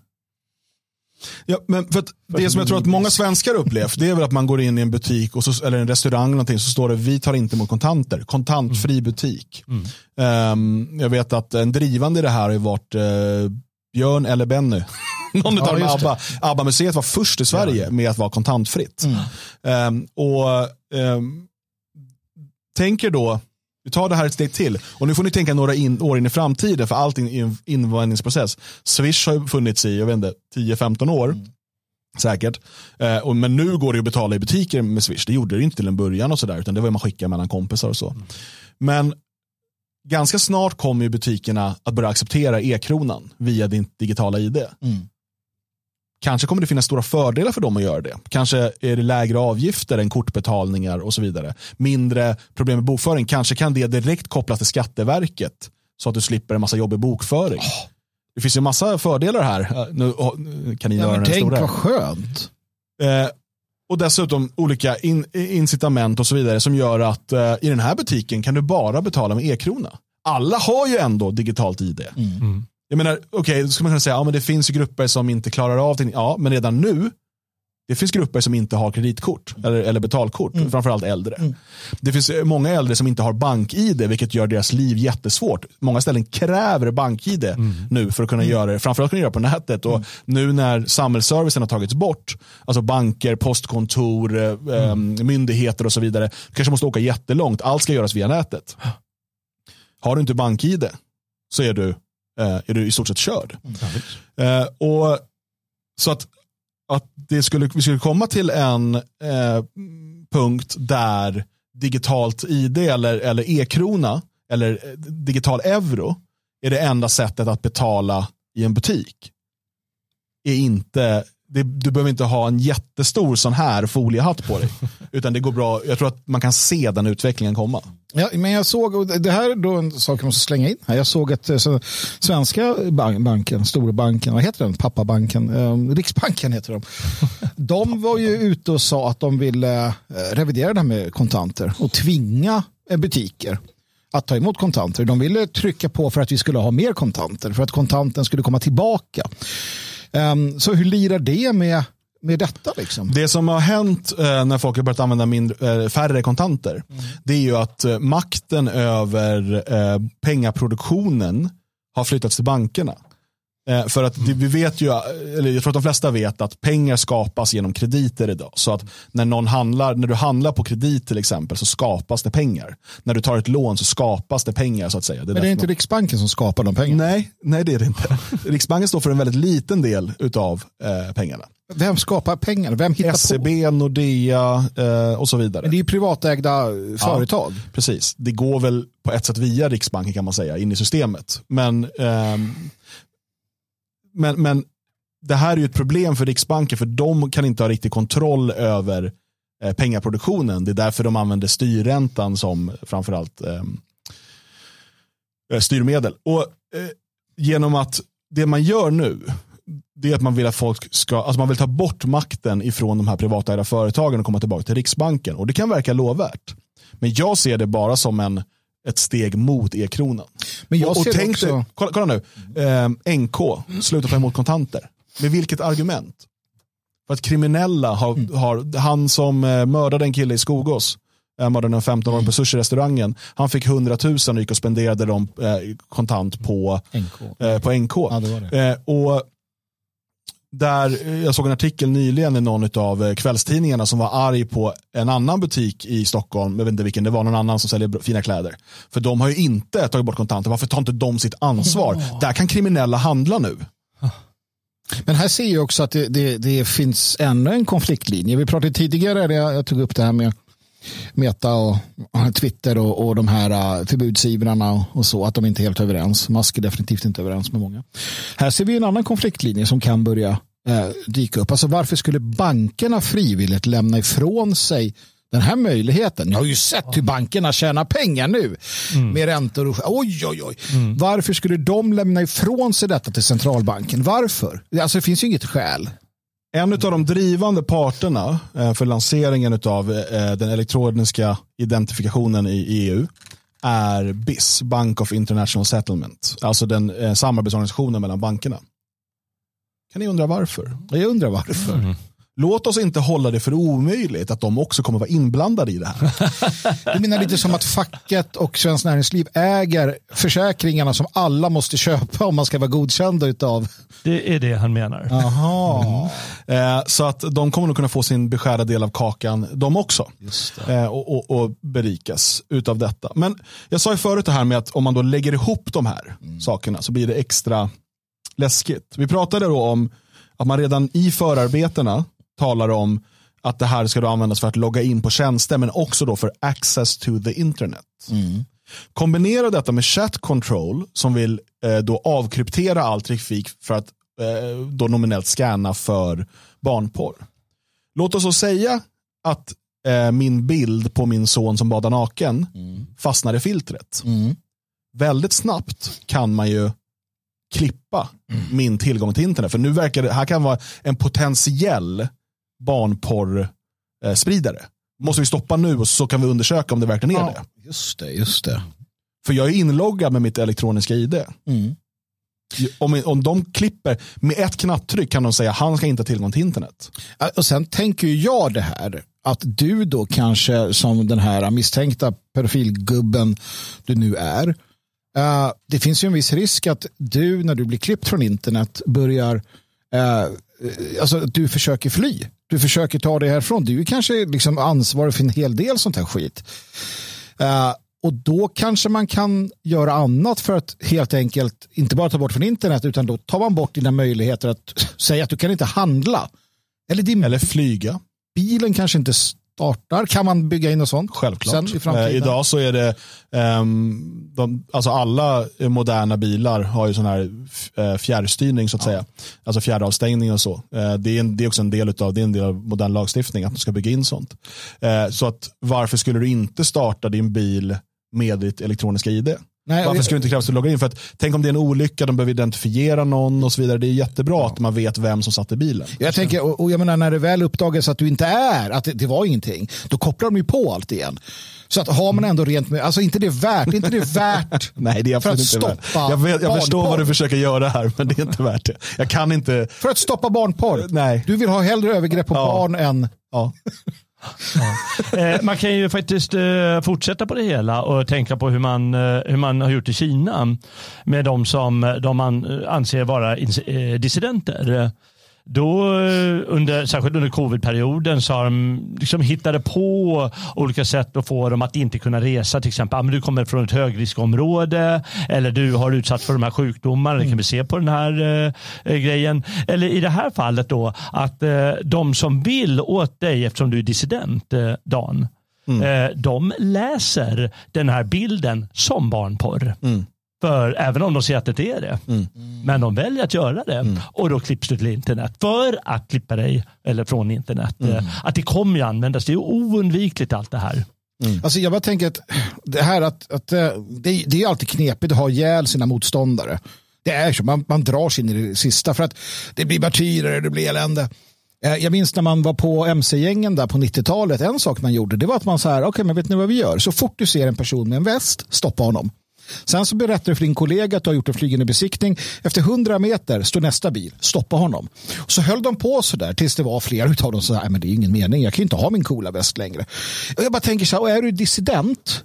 Ja, men för det som jag tror att många svenskar upplevt det är väl att man går in i en butik och så, eller en restaurang eller någonting, så står det vi tar inte emot kontanter. Kontantfri mm. butik. Mm. Um, jag vet att en drivande i det här har varit uh, Björn eller Benny. <laughs> Någon ja, av dem, ABBA. ABBA-museet var först i Sverige ja. med att vara kontantfritt. Mm. Um, och um, tänker då, vi tar det här ett steg till. Och nu får ni tänka några in, år in i framtiden för allting är en invandringsprocess. Swish har funnits i, jag vet inte, 10-15 år. Mm. Säkert. Eh, och, men nu går det att betala i butiker med Swish. Det gjorde det inte till en början och sådär. Utan det var man skickade mellan kompisar och så. Mm. Men ganska snart kommer butikerna att börja acceptera e-kronan via din digitala ID. Mm. Kanske kommer det finnas stora fördelar för dem att göra det. Kanske är det lägre avgifter än kortbetalningar och så vidare. Mindre problem med bokföring. Kanske kan det direkt kopplas till Skatteverket så att du slipper en massa jobbig bokföring. Oh. Det finns ju en massa fördelar här. Nu kan ni ja, göra Tänk vad skönt. Eh, och dessutom olika in, incitament och så vidare som gör att eh, i den här butiken kan du bara betala med e-krona. Alla har ju ändå digitalt ID. Mm. Mm. Jag menar, okej, okay, då skulle man kunna säga, ja men det finns grupper som inte klarar av det. Ja, men redan nu, det finns grupper som inte har kreditkort eller, eller betalkort, mm. framförallt äldre. Mm. Det finns eh, många äldre som inte har bank-id, vilket gör deras liv jättesvårt. Många ställen kräver bank-id mm. nu för att kunna mm. göra det, framförallt kunna göra det på nätet. Och mm. nu när samhällsservicen har tagits bort, alltså banker, postkontor, eh, myndigheter och så vidare, kanske måste åka jättelångt, allt ska göras via nätet. Har du inte bank-id så är du är du i stort sett körd. Mm. och Så att, att det skulle, vi skulle komma till en eh, punkt där digitalt ID eller, eller e-krona eller eh, digital euro är det enda sättet att betala i en butik. Är inte det, du behöver inte ha en jättestor sån här foliehatt på dig. <laughs> Utan det går bra. Jag tror att man kan se den utvecklingen komma. Ja, men jag såg, det här är då en sak jag måste slänga in. Jag såg att så, svenska banken, storbanken, vad heter den? Pappabanken, eh, Riksbanken heter de. <laughs> De var ju ute och sa att de ville eh, revidera det här med kontanter och tvinga eh, butiker att ta emot kontanter. De ville trycka på för att vi skulle ha mer kontanter, för att kontanten skulle komma tillbaka. Um, så hur lirar det med, med detta? Liksom? Det som har hänt eh, när folk har börjat använda mindre, eh, färre kontanter, mm. det är ju att eh, makten över eh, pengaproduktionen har flyttats till bankerna. Eh, för att vi vet ju, eller jag tror att de flesta vet att pengar skapas genom krediter idag. Så att när någon handlar, när du handlar på kredit till exempel så skapas det pengar. När du tar ett lån så skapas det pengar så att säga. Det Men det är inte Riksbanken som skapar de pengarna? Nej, nej det är det inte. <laughs> Riksbanken står för en väldigt liten del av eh, pengarna. Vem skapar pengar? Vem hittar SEB, på? Nordea eh, och så vidare. Men det är ju privatägda företag. Ja, precis. Det går väl på ett sätt via Riksbanken kan man säga in i systemet. Men eh, men, men det här är ju ett problem för Riksbanken för de kan inte ha riktig kontroll över eh, pengaproduktionen. Det är därför de använder styrräntan som framförallt ehm, eh, styrmedel. Och eh, genom att det man gör nu det är att man vill att folk ska, alltså man vill ta bort makten ifrån de här privatägda företagen och komma tillbaka till Riksbanken. Och det kan verka lovvärt. Men jag ser det bara som en ett steg mot e-kronan. Men jag och, och tänk också... dig, kolla, kolla, nu, eh, NK, sluta ta emot kontanter. Med vilket argument? För att kriminella har, mm. har han som eh, mördade en kille i Skogås, eh, mördade en 15 åring på sushi-restaurangen, han fick 100 000 och gick och spenderade dem eh, kontant på NK. Eh, på NK. Ja, det det. Eh, och Där eh, jag såg en artikel nyligen i någon av eh, kvällstidningarna som var arg på en annan butik i Stockholm, jag vet inte vilken det var, någon annan som säljer fina kläder. För de har ju inte tagit bort kontanter, varför tar inte de sitt ansvar? Oh. Där kan kriminella handla nu. Men här ser jag också att det, det, det finns ännu en konfliktlinje. Vi pratade tidigare, jag tog upp det här med Meta och, Twitter och, och de här uh, förbudsivrarna och, och, så, att de inte är helt överens. Musk är definitivt inte överens med många. Här ser vi en annan konfliktlinje som kan börja uh, dyka upp. Alltså varför skulle bankerna frivilligt lämna ifrån sig den här möjligheten. Jag har ju sett hur bankerna tjänar pengar nu mm. med räntor. Och, oj, oj, oj. Mm. Varför skulle de lämna ifrån sig detta till centralbanken? Varför? Alltså det finns ju inget skäl. En av de drivande parterna eh, för lanseringen av eh, den elektroniska identifikationen i EU är BIS, Bank of International Settlement. Alltså den eh, samarbetsorganisationen mellan bankerna. Kan ni undra varför? Jag undrar varför. Mm. Låt oss inte hålla det för omöjligt att de också kommer vara inblandade i det här. <laughs> Du menar lite som att facket och Svenskt Näringsliv äger försäkringarna som alla måste köpa om man ska vara godkända av. Det är det han menar. Aha. Mm. Eh, så att de kommer nog kunna få sin beskärda del av kakan de också. Eh, och, och, och, berikas utav detta. Men jag sa ju förut det här med att om man då lägger ihop de här mm. sakerna så blir det extra läskigt. Vi pratade då om att man redan i förarbetena talar om att det här ska då användas för att logga in på tjänster men också då för access to the internet. Mm. Kombinera detta med chat control som vill eh, då avkryptera all trafik för att eh, då nominellt scanna för barnporr. Låt oss så säga att eh, min bild på min son som badar naken mm. fastnar i filtret. Mm. Väldigt snabbt kan man ju klippa mm. min tillgång till internet. För nu verkar det, här kan vara en potentiell barnporrspridare. Måste vi stoppa nu och så kan vi undersöka om det verkligen är ja, det. Just det, just det. För jag är inloggad med mitt elektroniska ID. Mm. Om, om de klipper, med ett knapptryck kan de säga att han ska inte ha tillgång till internet. Och sen tänker jag det här, att du då kanske som den här misstänkta pedofilgubben du nu är, uh, det finns ju en viss risk att du när du blir klippt från internet börjar uh, Eh, alltså, du försöker fly. Du försöker ta dig härifrån. Du är kanske liksom ansvarig för en hel del sånt här skit. Uh, och då kanske man kan göra annat för att helt enkelt inte bara ta bort från internet utan då tar man bort dina möjligheter att säga att du kan inte handla. Eller, din, eller flyga. Bilen kanske inte startar. Kan man bygga in något sånt? Självklart. Eh, idag så är det, um, de, alltså alla moderna bilar har ju sån här uh, fjärrstyrning så att ja. säga. Alltså fjärravstängning och så. Uh, det, är en, det är också en del av, det är en del av modern lagstiftning att man ska bygga in sånt. Uh, så att varför skulle du inte starta din bil med ditt elektroniska ID? Nej, Varför skulle det inte krävas att logga in? För att, tänk om det är en olycka, de behöver identifiera någon och så vidare. Det är jättebra ja. att man vet vem som satt i bilen. Jag tänker, och, och jag menar när det väl uppdagas att du inte är, att det, det, var ingenting, då kopplar de ju på allt igen. Så att har man ändå rent med, alltså inte det värt, inte det värt <laughs> Nej, det är för att stoppa värt. Jag, vet, jag förstår vad du försöker göra här, men det är inte värt det. Jag kan inte. För att stoppa barnporr? Nej. Du vill ha hellre övergrepp på ja. barn än... Ja. <laughs> Ja. Eh, man kan ju faktiskt eh, fortsätta på det hela och tänka på hur man, eh, hur man har gjort i Kina med de som de man anser vara eh, dissidenter. Då, under, särskilt under covidperioden så har de liksom hittade på olika sätt att få dem att inte kunna resa. Till exempel, ah, du kommer från ett högriskområde eller du har utsatts för de här sjukdomarna. Det kan vi se på den här eh, grejen. Eller i det här fallet då att eh, de som vill åt dig eftersom du är dissident, eh, Dan, mm. eh, de läser den här bilden som barnporr. Mm. För även om de ser att det är det. Mm. Men de väljer att göra det. Mm. Och då klipps du till internet. För att klippa dig eller från internet. Mm. Eh, att det kommer ju användas. Det är oundvikligt allt det här. Mm. Alltså jag bara tänker att det här att, att eh, det, det är alltid knepigt att ha ihjäl sina motståndare. Det är så, man, man drar sig in i det sista för att det blir martyrer, det blir elände. Eh, jag minns när man var på mc-gängen där på 90-talet. En sak man gjorde det var att man sa här, okej okay, men vet ni vad vi gör? Så fort du ser en person med en väst, stoppa honom. Sen så berättar du för din kollega att du har gjort en flygande besiktning. Efter 100 meter står nästa bil. Stoppa honom. Så höll de på så där tills det var flera av dem som sa men det är ingen mening. Jag kan inte ha min coola väst längre. Och jag bara tänker så här, Och är du dissident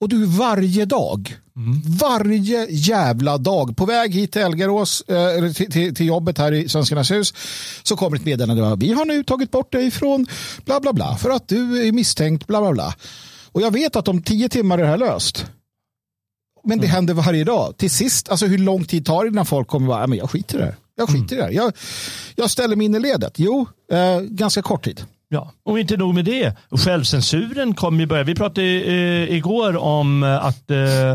Och du varje dag, mm. varje jävla dag på väg hit till Elgarås, eh, till, till, till, jobbet här i Svenskarnas hus, så kommer ett meddelande. Vi har nu tagit bort dig från bla bla bla för att du är misstänkt bla bla bla. Och jag vet att om tio timmar är det här löst. Men det mm. händer varje dag. Till sist, alltså hur lång tid tar det innan folk kommer bara, men jag skiter i det här. Jag skiter mm. i det här. Jag, jag ställer mig in i ledet. Jo, eh, ganska kort tid. Ja, och inte nog med det. Självcensuren kommer ju börja. Vi pratade eh, igår om eh, att eh,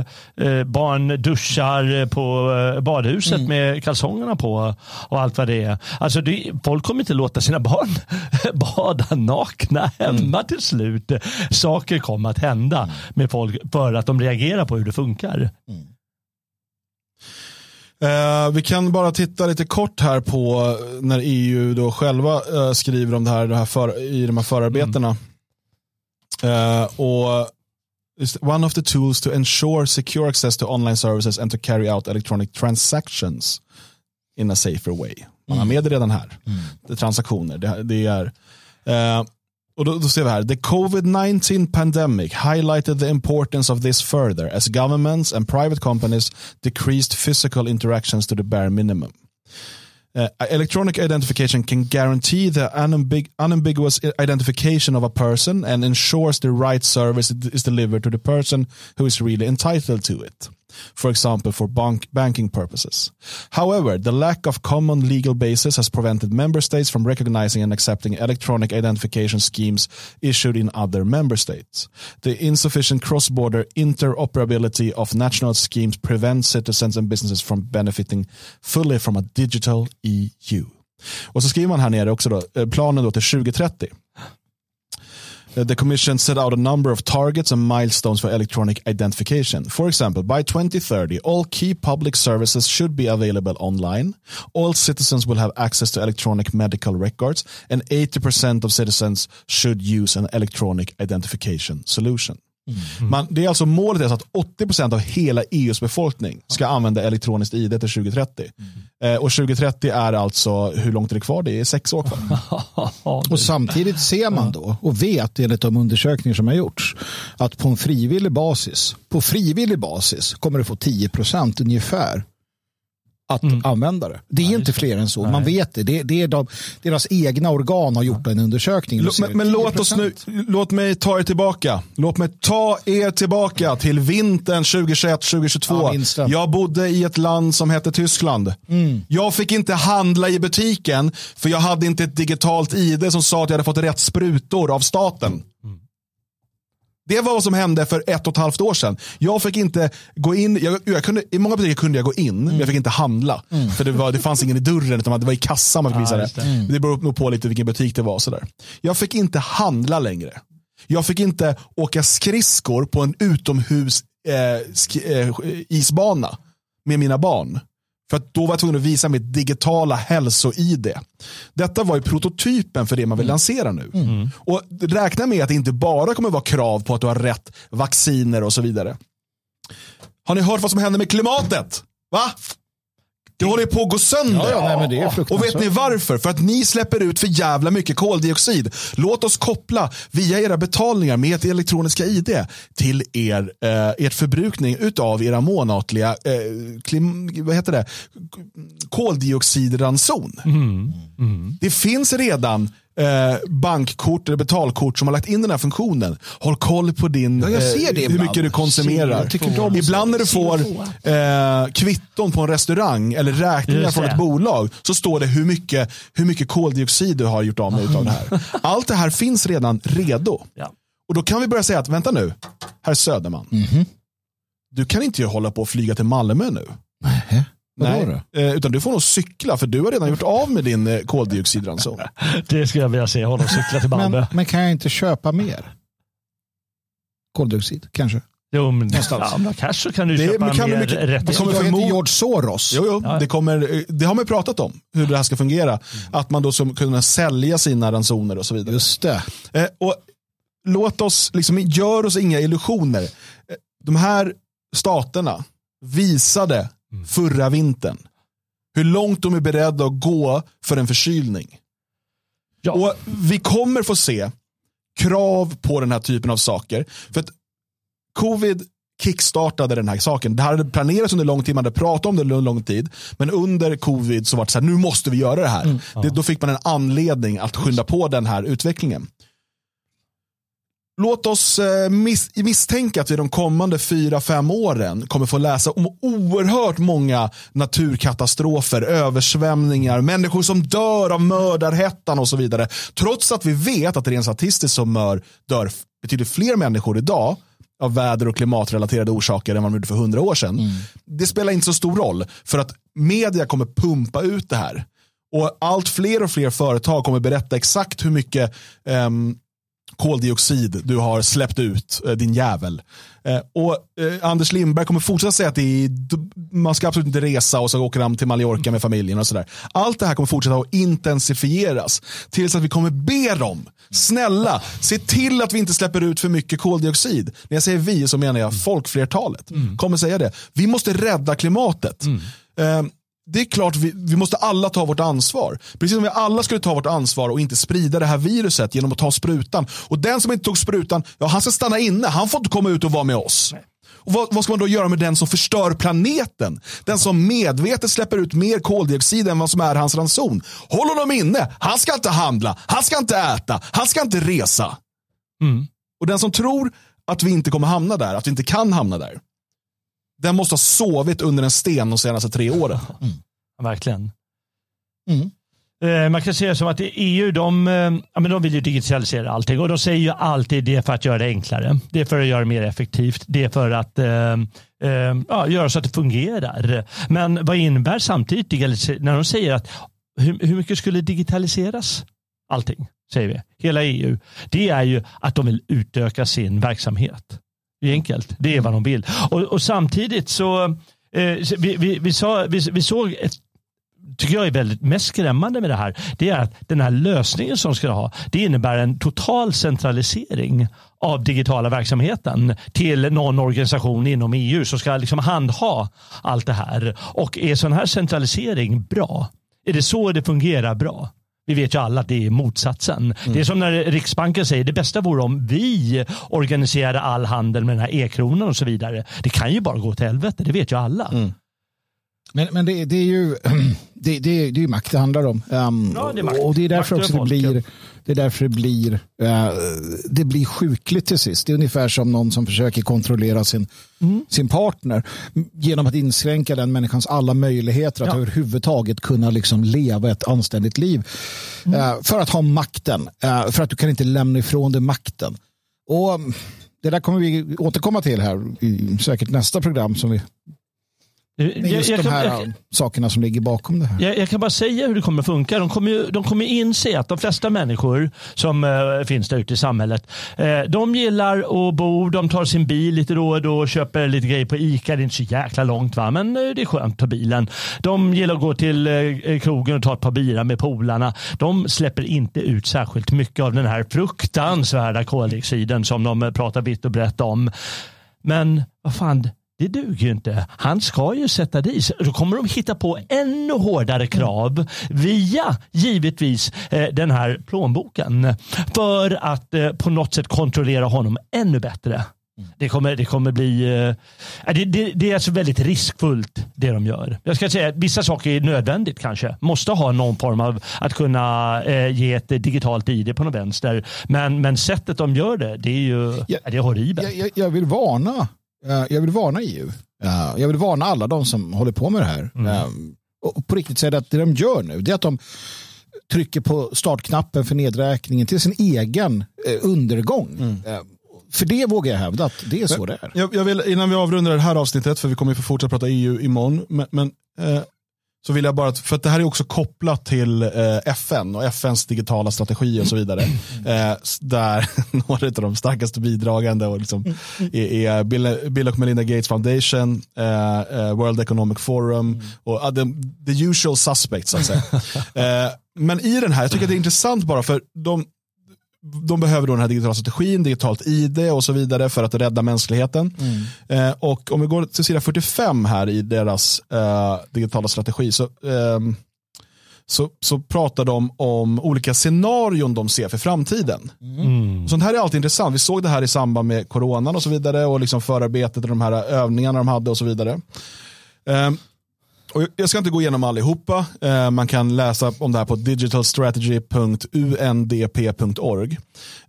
eh, barn duschar på eh, badhuset mm. med kalsongerna på och allt vad det är. Alltså det, folk kommer inte låta sina barn <laughs> bada nakna hemma mm. till slut. Saker kommer att hända med folk för att de reagerar på hur det funkar. Mm. Eh, vi kan bara titta lite kort här på när EU då själva eh, skriver om det här, det här för, i de här förarbetena. Mm. Eh, och One of the tools to ensure secure access to online services and to carry out electronic transactions in a safer way. Man har mm. med det redan här. Mm. Det är transaktioner. Det, det är, eh, och då, då ser vi här, the COVID-19 pandemic highlighted the importance of this further as governments and private companies decreased physical interactions to the bare minimum. Uh, electronic identification can guarantee the unambig unambiguous identification of a person and ensures the right service is delivered to the person who is really entitled to it for example, for bank banking purposes. However, the lack of common legal basis has prevented member states from recognizing and accepting electronic identification schemes issued in other member states. The insufficient cross-border interoperability of national schemes prevents citizens and businesses from benefiting fully from a digital EU. Och så skriver man här nere också då, eh, planen då till 2030. Uh, the Commission set out a number of targets and milestones for electronic identification. For example, by 2030, all key public services should be available online. All citizens will have access to electronic medical records, and 80% of citizens should use an electronic identification solution. Mm. Man, det är alltså målet är att 80% av hela EUs befolkning ska använda elektroniskt ID till 2030. Mm. Eh, och 2030 är alltså, hur långt är det kvar? Det är sex år kvar. <laughs> och samtidigt ser man då och vet enligt de undersökningar som har gjorts att på en frivillig basis, på frivillig basis kommer du få 10% ungefär att mm. använda det. Det är Nej, inte fler än så. Nej. Man vet det. Det, det är de, deras egna organ har gjort en undersökning. L men, men låt, oss nu, låt mig ta er tillbaka. Låt mig ta er tillbaka till vintern 2021-2022. Ja, jag bodde i ett land som hette Tyskland. Mm. Jag fick inte handla i butiken för jag hade inte ett digitalt ID som sa att jag hade fått rätt sprutor av staten. Det var vad som hände för ett och ett halvt år sedan. Jag fick inte gå in, jag, jag kunde, i många butiker kunde jag gå in, mm. men jag fick inte handla. Mm. För det, var, det fanns ingen i dörren, utan det var i kassan man fick visa det. Det. Mm. det beror nog på lite vilken butik det var. Sådär. Jag fick inte handla längre. Jag fick inte åka skridskor på en utomhus eh, eh, isbana med mina barn. För att då var jag tvungen att visa mitt digitala hälso-id. Detta var ju prototypen för det man vill mm. lansera nu. Mm. Och räkna med att det inte bara kommer vara krav på att du har rätt vacciner och så vidare. Har ni hört vad som händer med klimatet? Va? Det håller på att gå sönder. Ja, ja, och vet ni varför? För att ni släpper ut för jävla mycket koldioxid. Låt oss koppla via era betalningar med ert elektroniska ID till er, eh, ert förbrukning utav era månatliga eh, klim, vad heter det? koldioxidranson. Mm. Mm. Det finns redan eh, bankkort eller betalkort som har lagt in den här funktionen. Håll koll på din, ja, eh, hur mycket du konsumerar. Ibland när du får eh, kvitton på en restaurang eller räkningar från ett bolag så står det hur mycket, hur mycket koldioxid du har gjort av med utav det här. <laughs> Allt det här finns redan redo. Ja. Och då kan vi börja säga att vänta nu, herr Söderman. Mm -hmm. Du kan inte hålla på och flyga till Malmö nu. Nej. Nej, eh, utan du får nog cykla för du har redan gjort av med din eh, koldioxidranson. <laughs> det skulle jag vilja se, honom cykla till Malmö. Men, men, kan jag inte köpa mer? Koldioxid, kanske? Jo, men ja, med cash så kan du det, köpa kan mer mycket, rätt. Det kommer förmod... George Soros. Jo, jo, ja. det, kommer, eh, det har man pratat om, hur det här ska fungera. Mm. Att man då ska kunna sälja sina ransoner och så vidare. Just det. Eh, och låt oss, liksom, gör oss inga illusioner. De här staterna visade Mm. förra vintern. Hur långt de är beredda att gå för en förkylning. Ja. Och Vi kommer få se krav på den här typen av saker. För att covid kickstartade den här saken. Det hade planerats under lång tid, man hade pratat om det under lång tid. Men under covid så var det så här, nu måste vi göra det här. Mm. Det, då fick man en anledning att skynda på den här utvecklingen. Låt oss eh, miss misstänka att vi de kommande fyra fem åren kommer få läsa om oerhört många naturkatastrofer, översvämningar, människor som dör av mördarhettan och så vidare. Trots att vi vet att rent statistiskt så mör, dör betydligt fler människor idag av väder och klimatrelaterade orsaker än vad man gjorde för hundra år sedan. Mm. Det spelar inte så stor roll för att media kommer pumpa ut det här. Och allt fler och fler företag kommer berätta exakt hur mycket um, koldioxid du har släppt ut, eh, din jävel. Eh, och eh, Anders Lindberg kommer fortsätta säga att är, man ska absolut inte resa och så åker han till Mallorca med familjen och sådär. Allt det här kommer fortsätta att intensifieras tills att vi kommer be dem, snälla, se till att vi inte släpper ut för mycket koldioxid. När jag säger vi så menar jag folkflertalet. Mm. Kommer säga det. Vi måste rädda klimatet. Mm. Det är klart vi, vi måste alla ta vårt ansvar. Precis som vi alla skulle ta vårt ansvar och inte sprida det här viruset genom att ta sprutan. Och den som inte tog sprutan, ja han ska stanna inne. Han får inte komma ut och vara med oss. Och vad, vad, ska man då göra med den som förstör planeten? Den som medvetet släpper ut mer koldioxid än vad som är hans ranson. Håll honom inne. Han ska inte handla. Han ska inte äta. Han ska inte resa. Mm. Och den som tror att vi inte kommer hamna där, att vi inte kan hamna där den måste ha sovit under en sten de senaste tre åren. Mm. Verkligen. Mm. Eh, man kan säga som att EU de, eh, ja, men de vill ju digitalisera allting och de säger ju alltid det för att göra det enklare. Det är för att göra det mer effektivt. Det är för att eh, ja, göra så att det fungerar. Men vad innebär samtidigt när de säger att hur, hur mycket skulle digitaliseras? Allting, säger vi. Hela EU. Det är ju att de vill utöka sin verksamhet. Det är enkelt. Det är vad de vill. Och, och samtidigt så, eh, vi, vi, vi, sa, vi, vi såg ett tycker jag är väldigt mest skrämmande med det här, det är att den här lösningen som ska ha, det innebär en total centralisering av digitala verksamheten till någon organisation inom EU som ska liksom handha allt det här. Och är sån här centralisering bra? Är det så det fungerar bra? Vi vet ju alla att det är motsatsen. Mm. Det är som när Riksbanken säger det bästa vore om vi organiserade all handel med den här e-kronan och så vidare. Det kan ju bara gå till helvete, det vet ju alla. Mm. Men, men det, det, är ju <clears throat> det, det, det är makt det handlar om. Um, ja, det makt. Och det är därför också det blir, det är därför det blir, uh, det blir sjukligt till sist. Det är ungefär som någon som försöker kontrollera sin, mm. sin partner genom att inskränka den människans alla möjligheter att ja. överhuvudtaget kunna liksom leva ett anständigt liv. Mm. Uh, för att ha makten, uh, för att du kan inte lämna ifrån dig makten. Och det där kommer vi återkomma till här i säkert nästa program som vi men just jag, jag de här jag, sakerna som ligger bakom det här. Jag, jag, kan bara säga hur det kommer att funka. De kommer, de kommer inse att de flesta människor som uh, finns där ute i samhället, uh, de gillar att bo, de tar sin bil lite då och då och köper lite grejer på ICA. Det är inte så jäkla långt va, men uh, det är skönt att ta bilen. De gillar att gå till krogen och ta ett par bira med polarna. De släpper inte ut särskilt mycket av den här fruktansvärda koldioxiden som de pratar vitt och brett om. Men vad fan, det duger ju inte. Han ska ju sätta dit. Då kommer de hitta på ännu hårdare krav via givetvis eh, den här plånboken för att eh, på något sätt kontrollera honom ännu bättre. Det kommer, det kommer bli... Eh, det, det, det, är alltså väldigt riskfullt det de gör. Jag ska säga att vissa saker är nödvändigt kanske. Måste ha någon form av att kunna ge ett digitalt ID på något vänster. Men, men sättet de gör det, det är ju jag, det är horribelt. Jag, jag, vill varna jag vill varna EU. Eh, jag vill varna alla de som håller på med det här. Mm. Eh, och på riktigt säga att det de gör nu det är att de trycker på startknappen för nedräkningen till sin egen undergång. Mm. För det vågar jag hävda att det är så det är. Jag, jag vill, innan vi avrundar det här avsnittet, för vi kommer få fortsätta prata EU imorgon, men, men eh, så vill jag bara, för att det här är också kopplat till eh, FN och FNs digitala strategi och så vidare. Eh, där <laughs> några av de starkaste bidragande och liksom är, är Bill, och Melinda Gates Foundation, eh, World Economic Forum mm. och uh, the, usual suspects så att säga. <laughs> Men i den här, jag tycker att det är intressant bara för de, de behöver då den här digitala strategin, digitalt ID och så vidare för att rädda mänskligheten. Mm. Eh, och om vi går till sida 45 här i deras eh, digitala strategi så, eh, så, så pratar de om olika scenarion de ser för framtiden. Mm. Sånt här är alltid intressant. Vi såg det här i samband med coronan och så vidare och liksom förarbetet och de här övningarna de hade och så vidare. Och jag ska inte gå igenom allihopa. Uh, man kan läsa om det här på digitalstrategy.undp.org.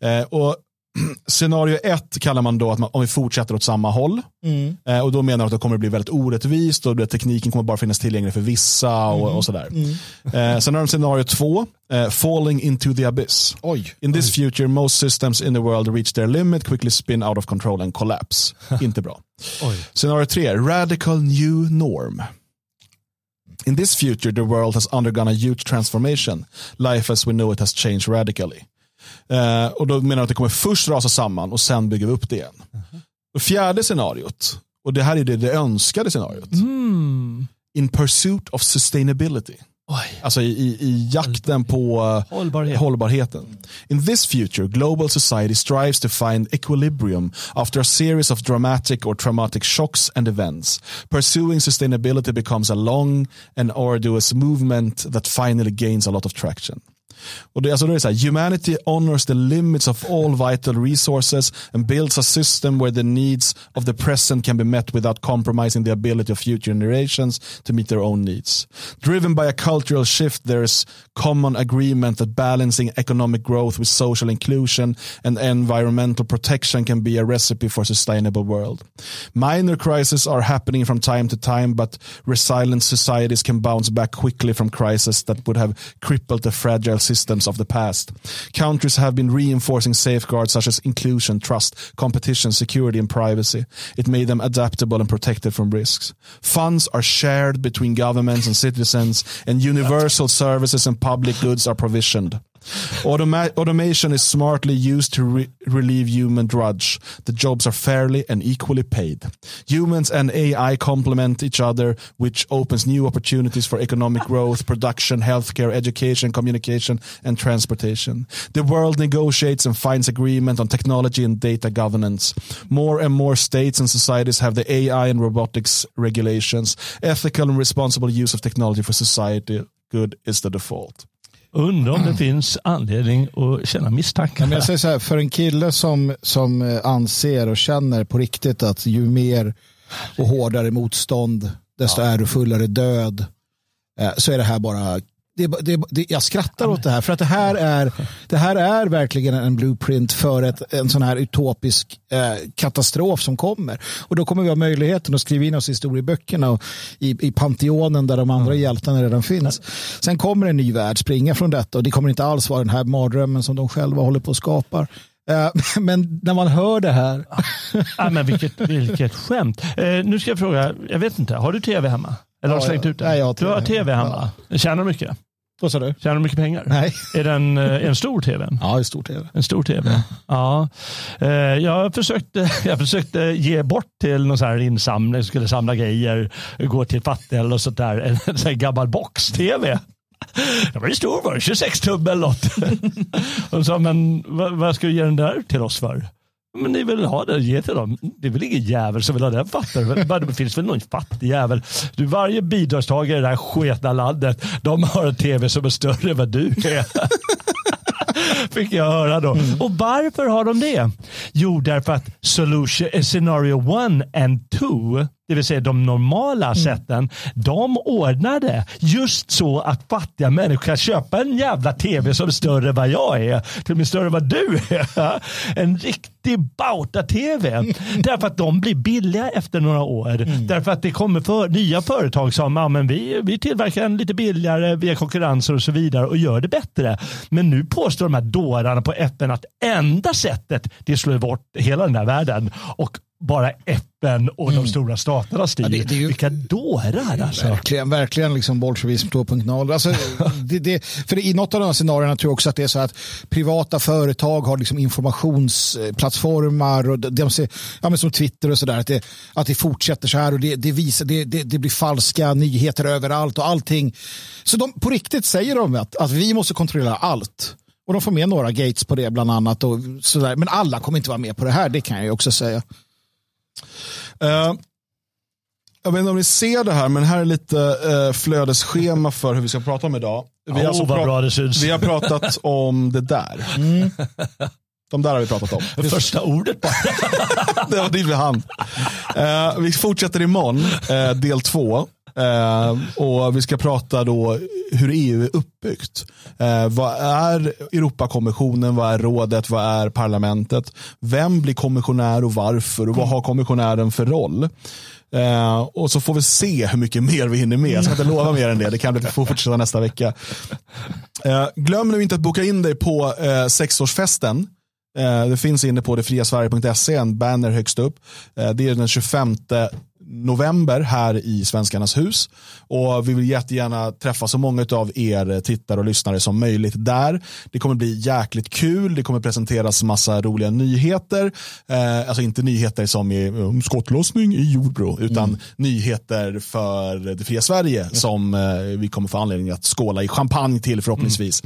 Uh, och <clears throat> scenario ett kallar man då att man, om vi fortsätter åt samma håll. Mm. Eh, och då menar man att det kommer bli väldigt orättvist och tekniken kommer bara finnas tillgänglig för vissa och, mm. och sådär. Mm. Eh, sen har de scenario två, eh, falling into the abyss. Oj. In this Oj. future most systems in the world reach their limit, quickly spin out of control and collapse. <laughs> Inte bra. Oj. Scenario tre, radical new norm. In this future the world has undergone a huge transformation. Life as we know it has changed radically. Eh, och då menar jag att det kommer först rasa samman och sen bygger vi upp det igen. Mm. Och fjärde scenariot, och det här är det, det önskade scenariot. Mm. In pursuit of sustainability. Oj. Alltså i, i, i jakten på uh, Hållbarhet. hållbarheten. In this future, global society strives to find equilibrium after a series of dramatic or traumatic shocks and events. Pursuing sustainability becomes a long and arduous movement that finally gains a lot of traction. Och det, alltså det är så här, humanity honors the limits of all vital resources and builds a system where the needs of the present can be met without compromising the ability of future generations to meet their own needs. Driven by a cultural shift, there is common agreement that balancing economic growth with social inclusion and environmental protection can be a recipe for a sustainable world. Minor crises are happening from time to time, but resilient societies can bounce back quickly from crises that would have crippled the fragile system systems of the past. Countries have been reinforcing safeguards such as inclusion, trust, competition, security, and privacy. It made them adaptable and protected from risks. Funds are shared between governments and citizens, and universal services and public goods are provisioned. Automa automation is smartly used to re relieve human drudge. The jobs are fairly and equally paid. Humans and AI complement each other, which opens new opportunities for economic growth, production, healthcare, education, communication, and transportation. The world negotiates and finds agreement on technology and data governance. More and more states and societies have the AI and robotics regulations. Ethical and responsible use of technology for society good is the default. Undrar om det finns anledning att känna misstankar. jag säger så här, för en kille som, som eh, anser och känner på riktigt att ju mer och hårdare motstånd, desto ja. ärofullare död, eh, så är det här bara det, det, det, jag skrattar åt det här för att det här är, det här är verkligen en blueprint för ett, en sån här utopisk eh, katastrof som kommer. Och då kommer vi ha möjligheten att skriva in oss i historieböckerna och i, i panteonen där de andra mm. hjältarna redan finns. Sen kommer en ny värld springa från detta och det kommer inte alls vara den här mardrömmen som de själva håller på att skapa. Eh, <laughs> men när man hör det här. ja, men vilket, vilket skämt. Eh, nu ska jag fråga, jag vet inte, har du tv hemma? Eller har du slängt ut den? Nej, jag har du har tv hemma. Ja. Tjänar mycket? Vad sa du? Tjänar du mycket pengar? Nej. Är den eh, en stor tv? Ja, en stor tv. En stor tv. Ja. ja. Jag, försökte, <laughs> jag försökte ge bort till någon sån här insamling, skulle samla grejer, gå till fattiga och sånt där. <laughs> En sån gammal box-tv. Den var ju stor var 26 tum eller något. <laughs> Och sa, men vad, vad ska du ge den där till oss för? Men ni vill ha den, ge till dem. Det är väl ingen jävel som vill ha den fattar Det finns väl någon fattig jävel. Du, varje bidragstagare i det här sketna landet, de har en tv som är större än vad du är. <laughs> Fick jag höra då. Mm. Och varför har de det? Jo, därför att solution, eh, scenario one and two det vill säga de normala mm. sätten, de ordnade just så att fattiga människor kan köpa en jävla tv som är större än vad jag är, till och med större än vad du är. <laughs> En riktig bauta-tv. Mm. <laughs> Därför att de blir billiga efter några år. Mm. Därför att det kommer för, nya företag som ja, men vi, vi tillverkar en lite billigare via konkurrenser och så vidare och gör det bättre. Men nu påstår de här dårarna på FN att enda sättet det slår bort hela den här världen och bara FN och mm. de stora staterna styr. Ja, det, det ju, Vilka dårar alltså. Verkligen, verkligen liksom bolsjevism 2.0. Alltså, <laughs> det, det, för i något av de här scenarierna tror jag också att det är så att privata företag har liksom informationsplattformar och de ser, ja, men som Twitter och sådär. Att det, att det fortsätter så här och det, det, visar, det, det, det blir falska nyheter överallt och allting. Så de, på riktigt säger de att, att vi måste kontrollera allt. Och de får med några gates på det bland annat. Och sådär. Men alla kommer inte vara med på det här, det kan jag också säga. Uh, jag vet inte om ni ser det här, men här är lite uh, flödesschema för hur vi ska prata om idag. Vi har, oh, alltså vad pra- det vi har pratat <laughs> om det där. De där har vi pratat om. Första ordet bara. <laughs> det var dit vi hann. Eh, vi fortsätter imorgon, uh, del två. Eh, och vi ska prata då hur EU är uppbyggt. Eh, vad är Europakommissionen, vad är rådet, vad är parlamentet? Vem blir kommissionär och varför och vad har kommissionären för roll? Eh, och så får vi se hur mycket mer vi hinner med. Jag ska inte lova mer än det. Det kan bli få fortsätta nästa vecka. Ehm, glöm nu inte att boka in dig på eh, sexårsfesten. Ehm, det finns inne på detfriasverige.se, en banner högst upp. Ehm, det är den 25 november här i Svenskarnas hus. Och vi vill jättegärna träffa så många av er tittare och lyssnare som möjligt där. Det kommer bli jäkligt kul. Det kommer presenteras massa roliga nyheter. Eh, alltså inte nyheter som i um, skottlossning i Jordbro, utan mm. nyheter för det fria Sverige ja. som eh, vi kommer få anledning att skåla i champagne till förhoppningsvis.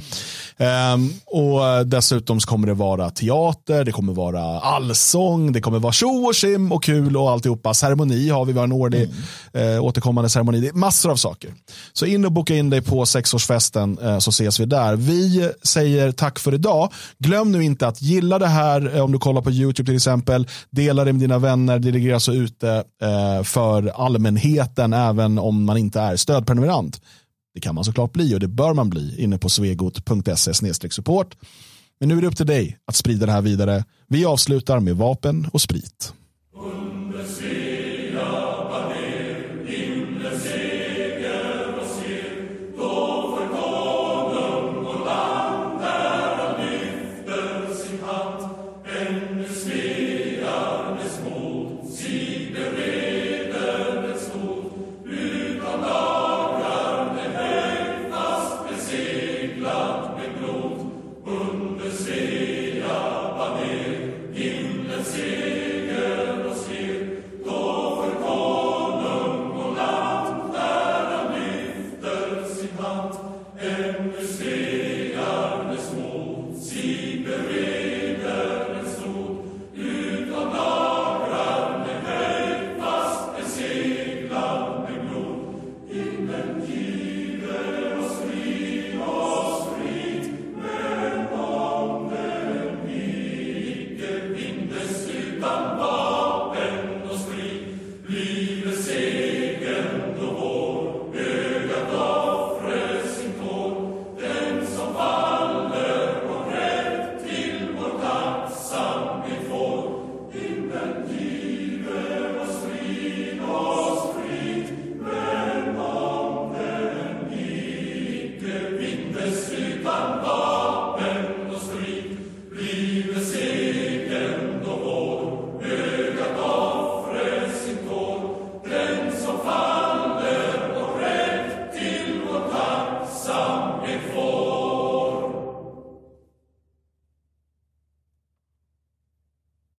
Mm. Eh, och dessutom kommer det vara teater, det kommer vara allsång, det kommer vara tjo och sim och kul och alltihopa. Ceremoni har vi, vi har en årlig mm. eh, återkommande ceremoni. Det är massor av saker. Så in och boka in dig på sexårsfesten eh, så ses vi där. Vi säger tack för idag. Glöm nu inte att gilla det här eh, om du kollar på YouTube till exempel. Dela det med dina vänner. Det ligger alltså ute eh, för allmänheten även om man inte är stödprenumerant. Det kan man såklart bli och det bör man bli inne på svegot.se support. Men nu är det upp till dig att sprida det här vidare. Vi avslutar med vapen och sprit.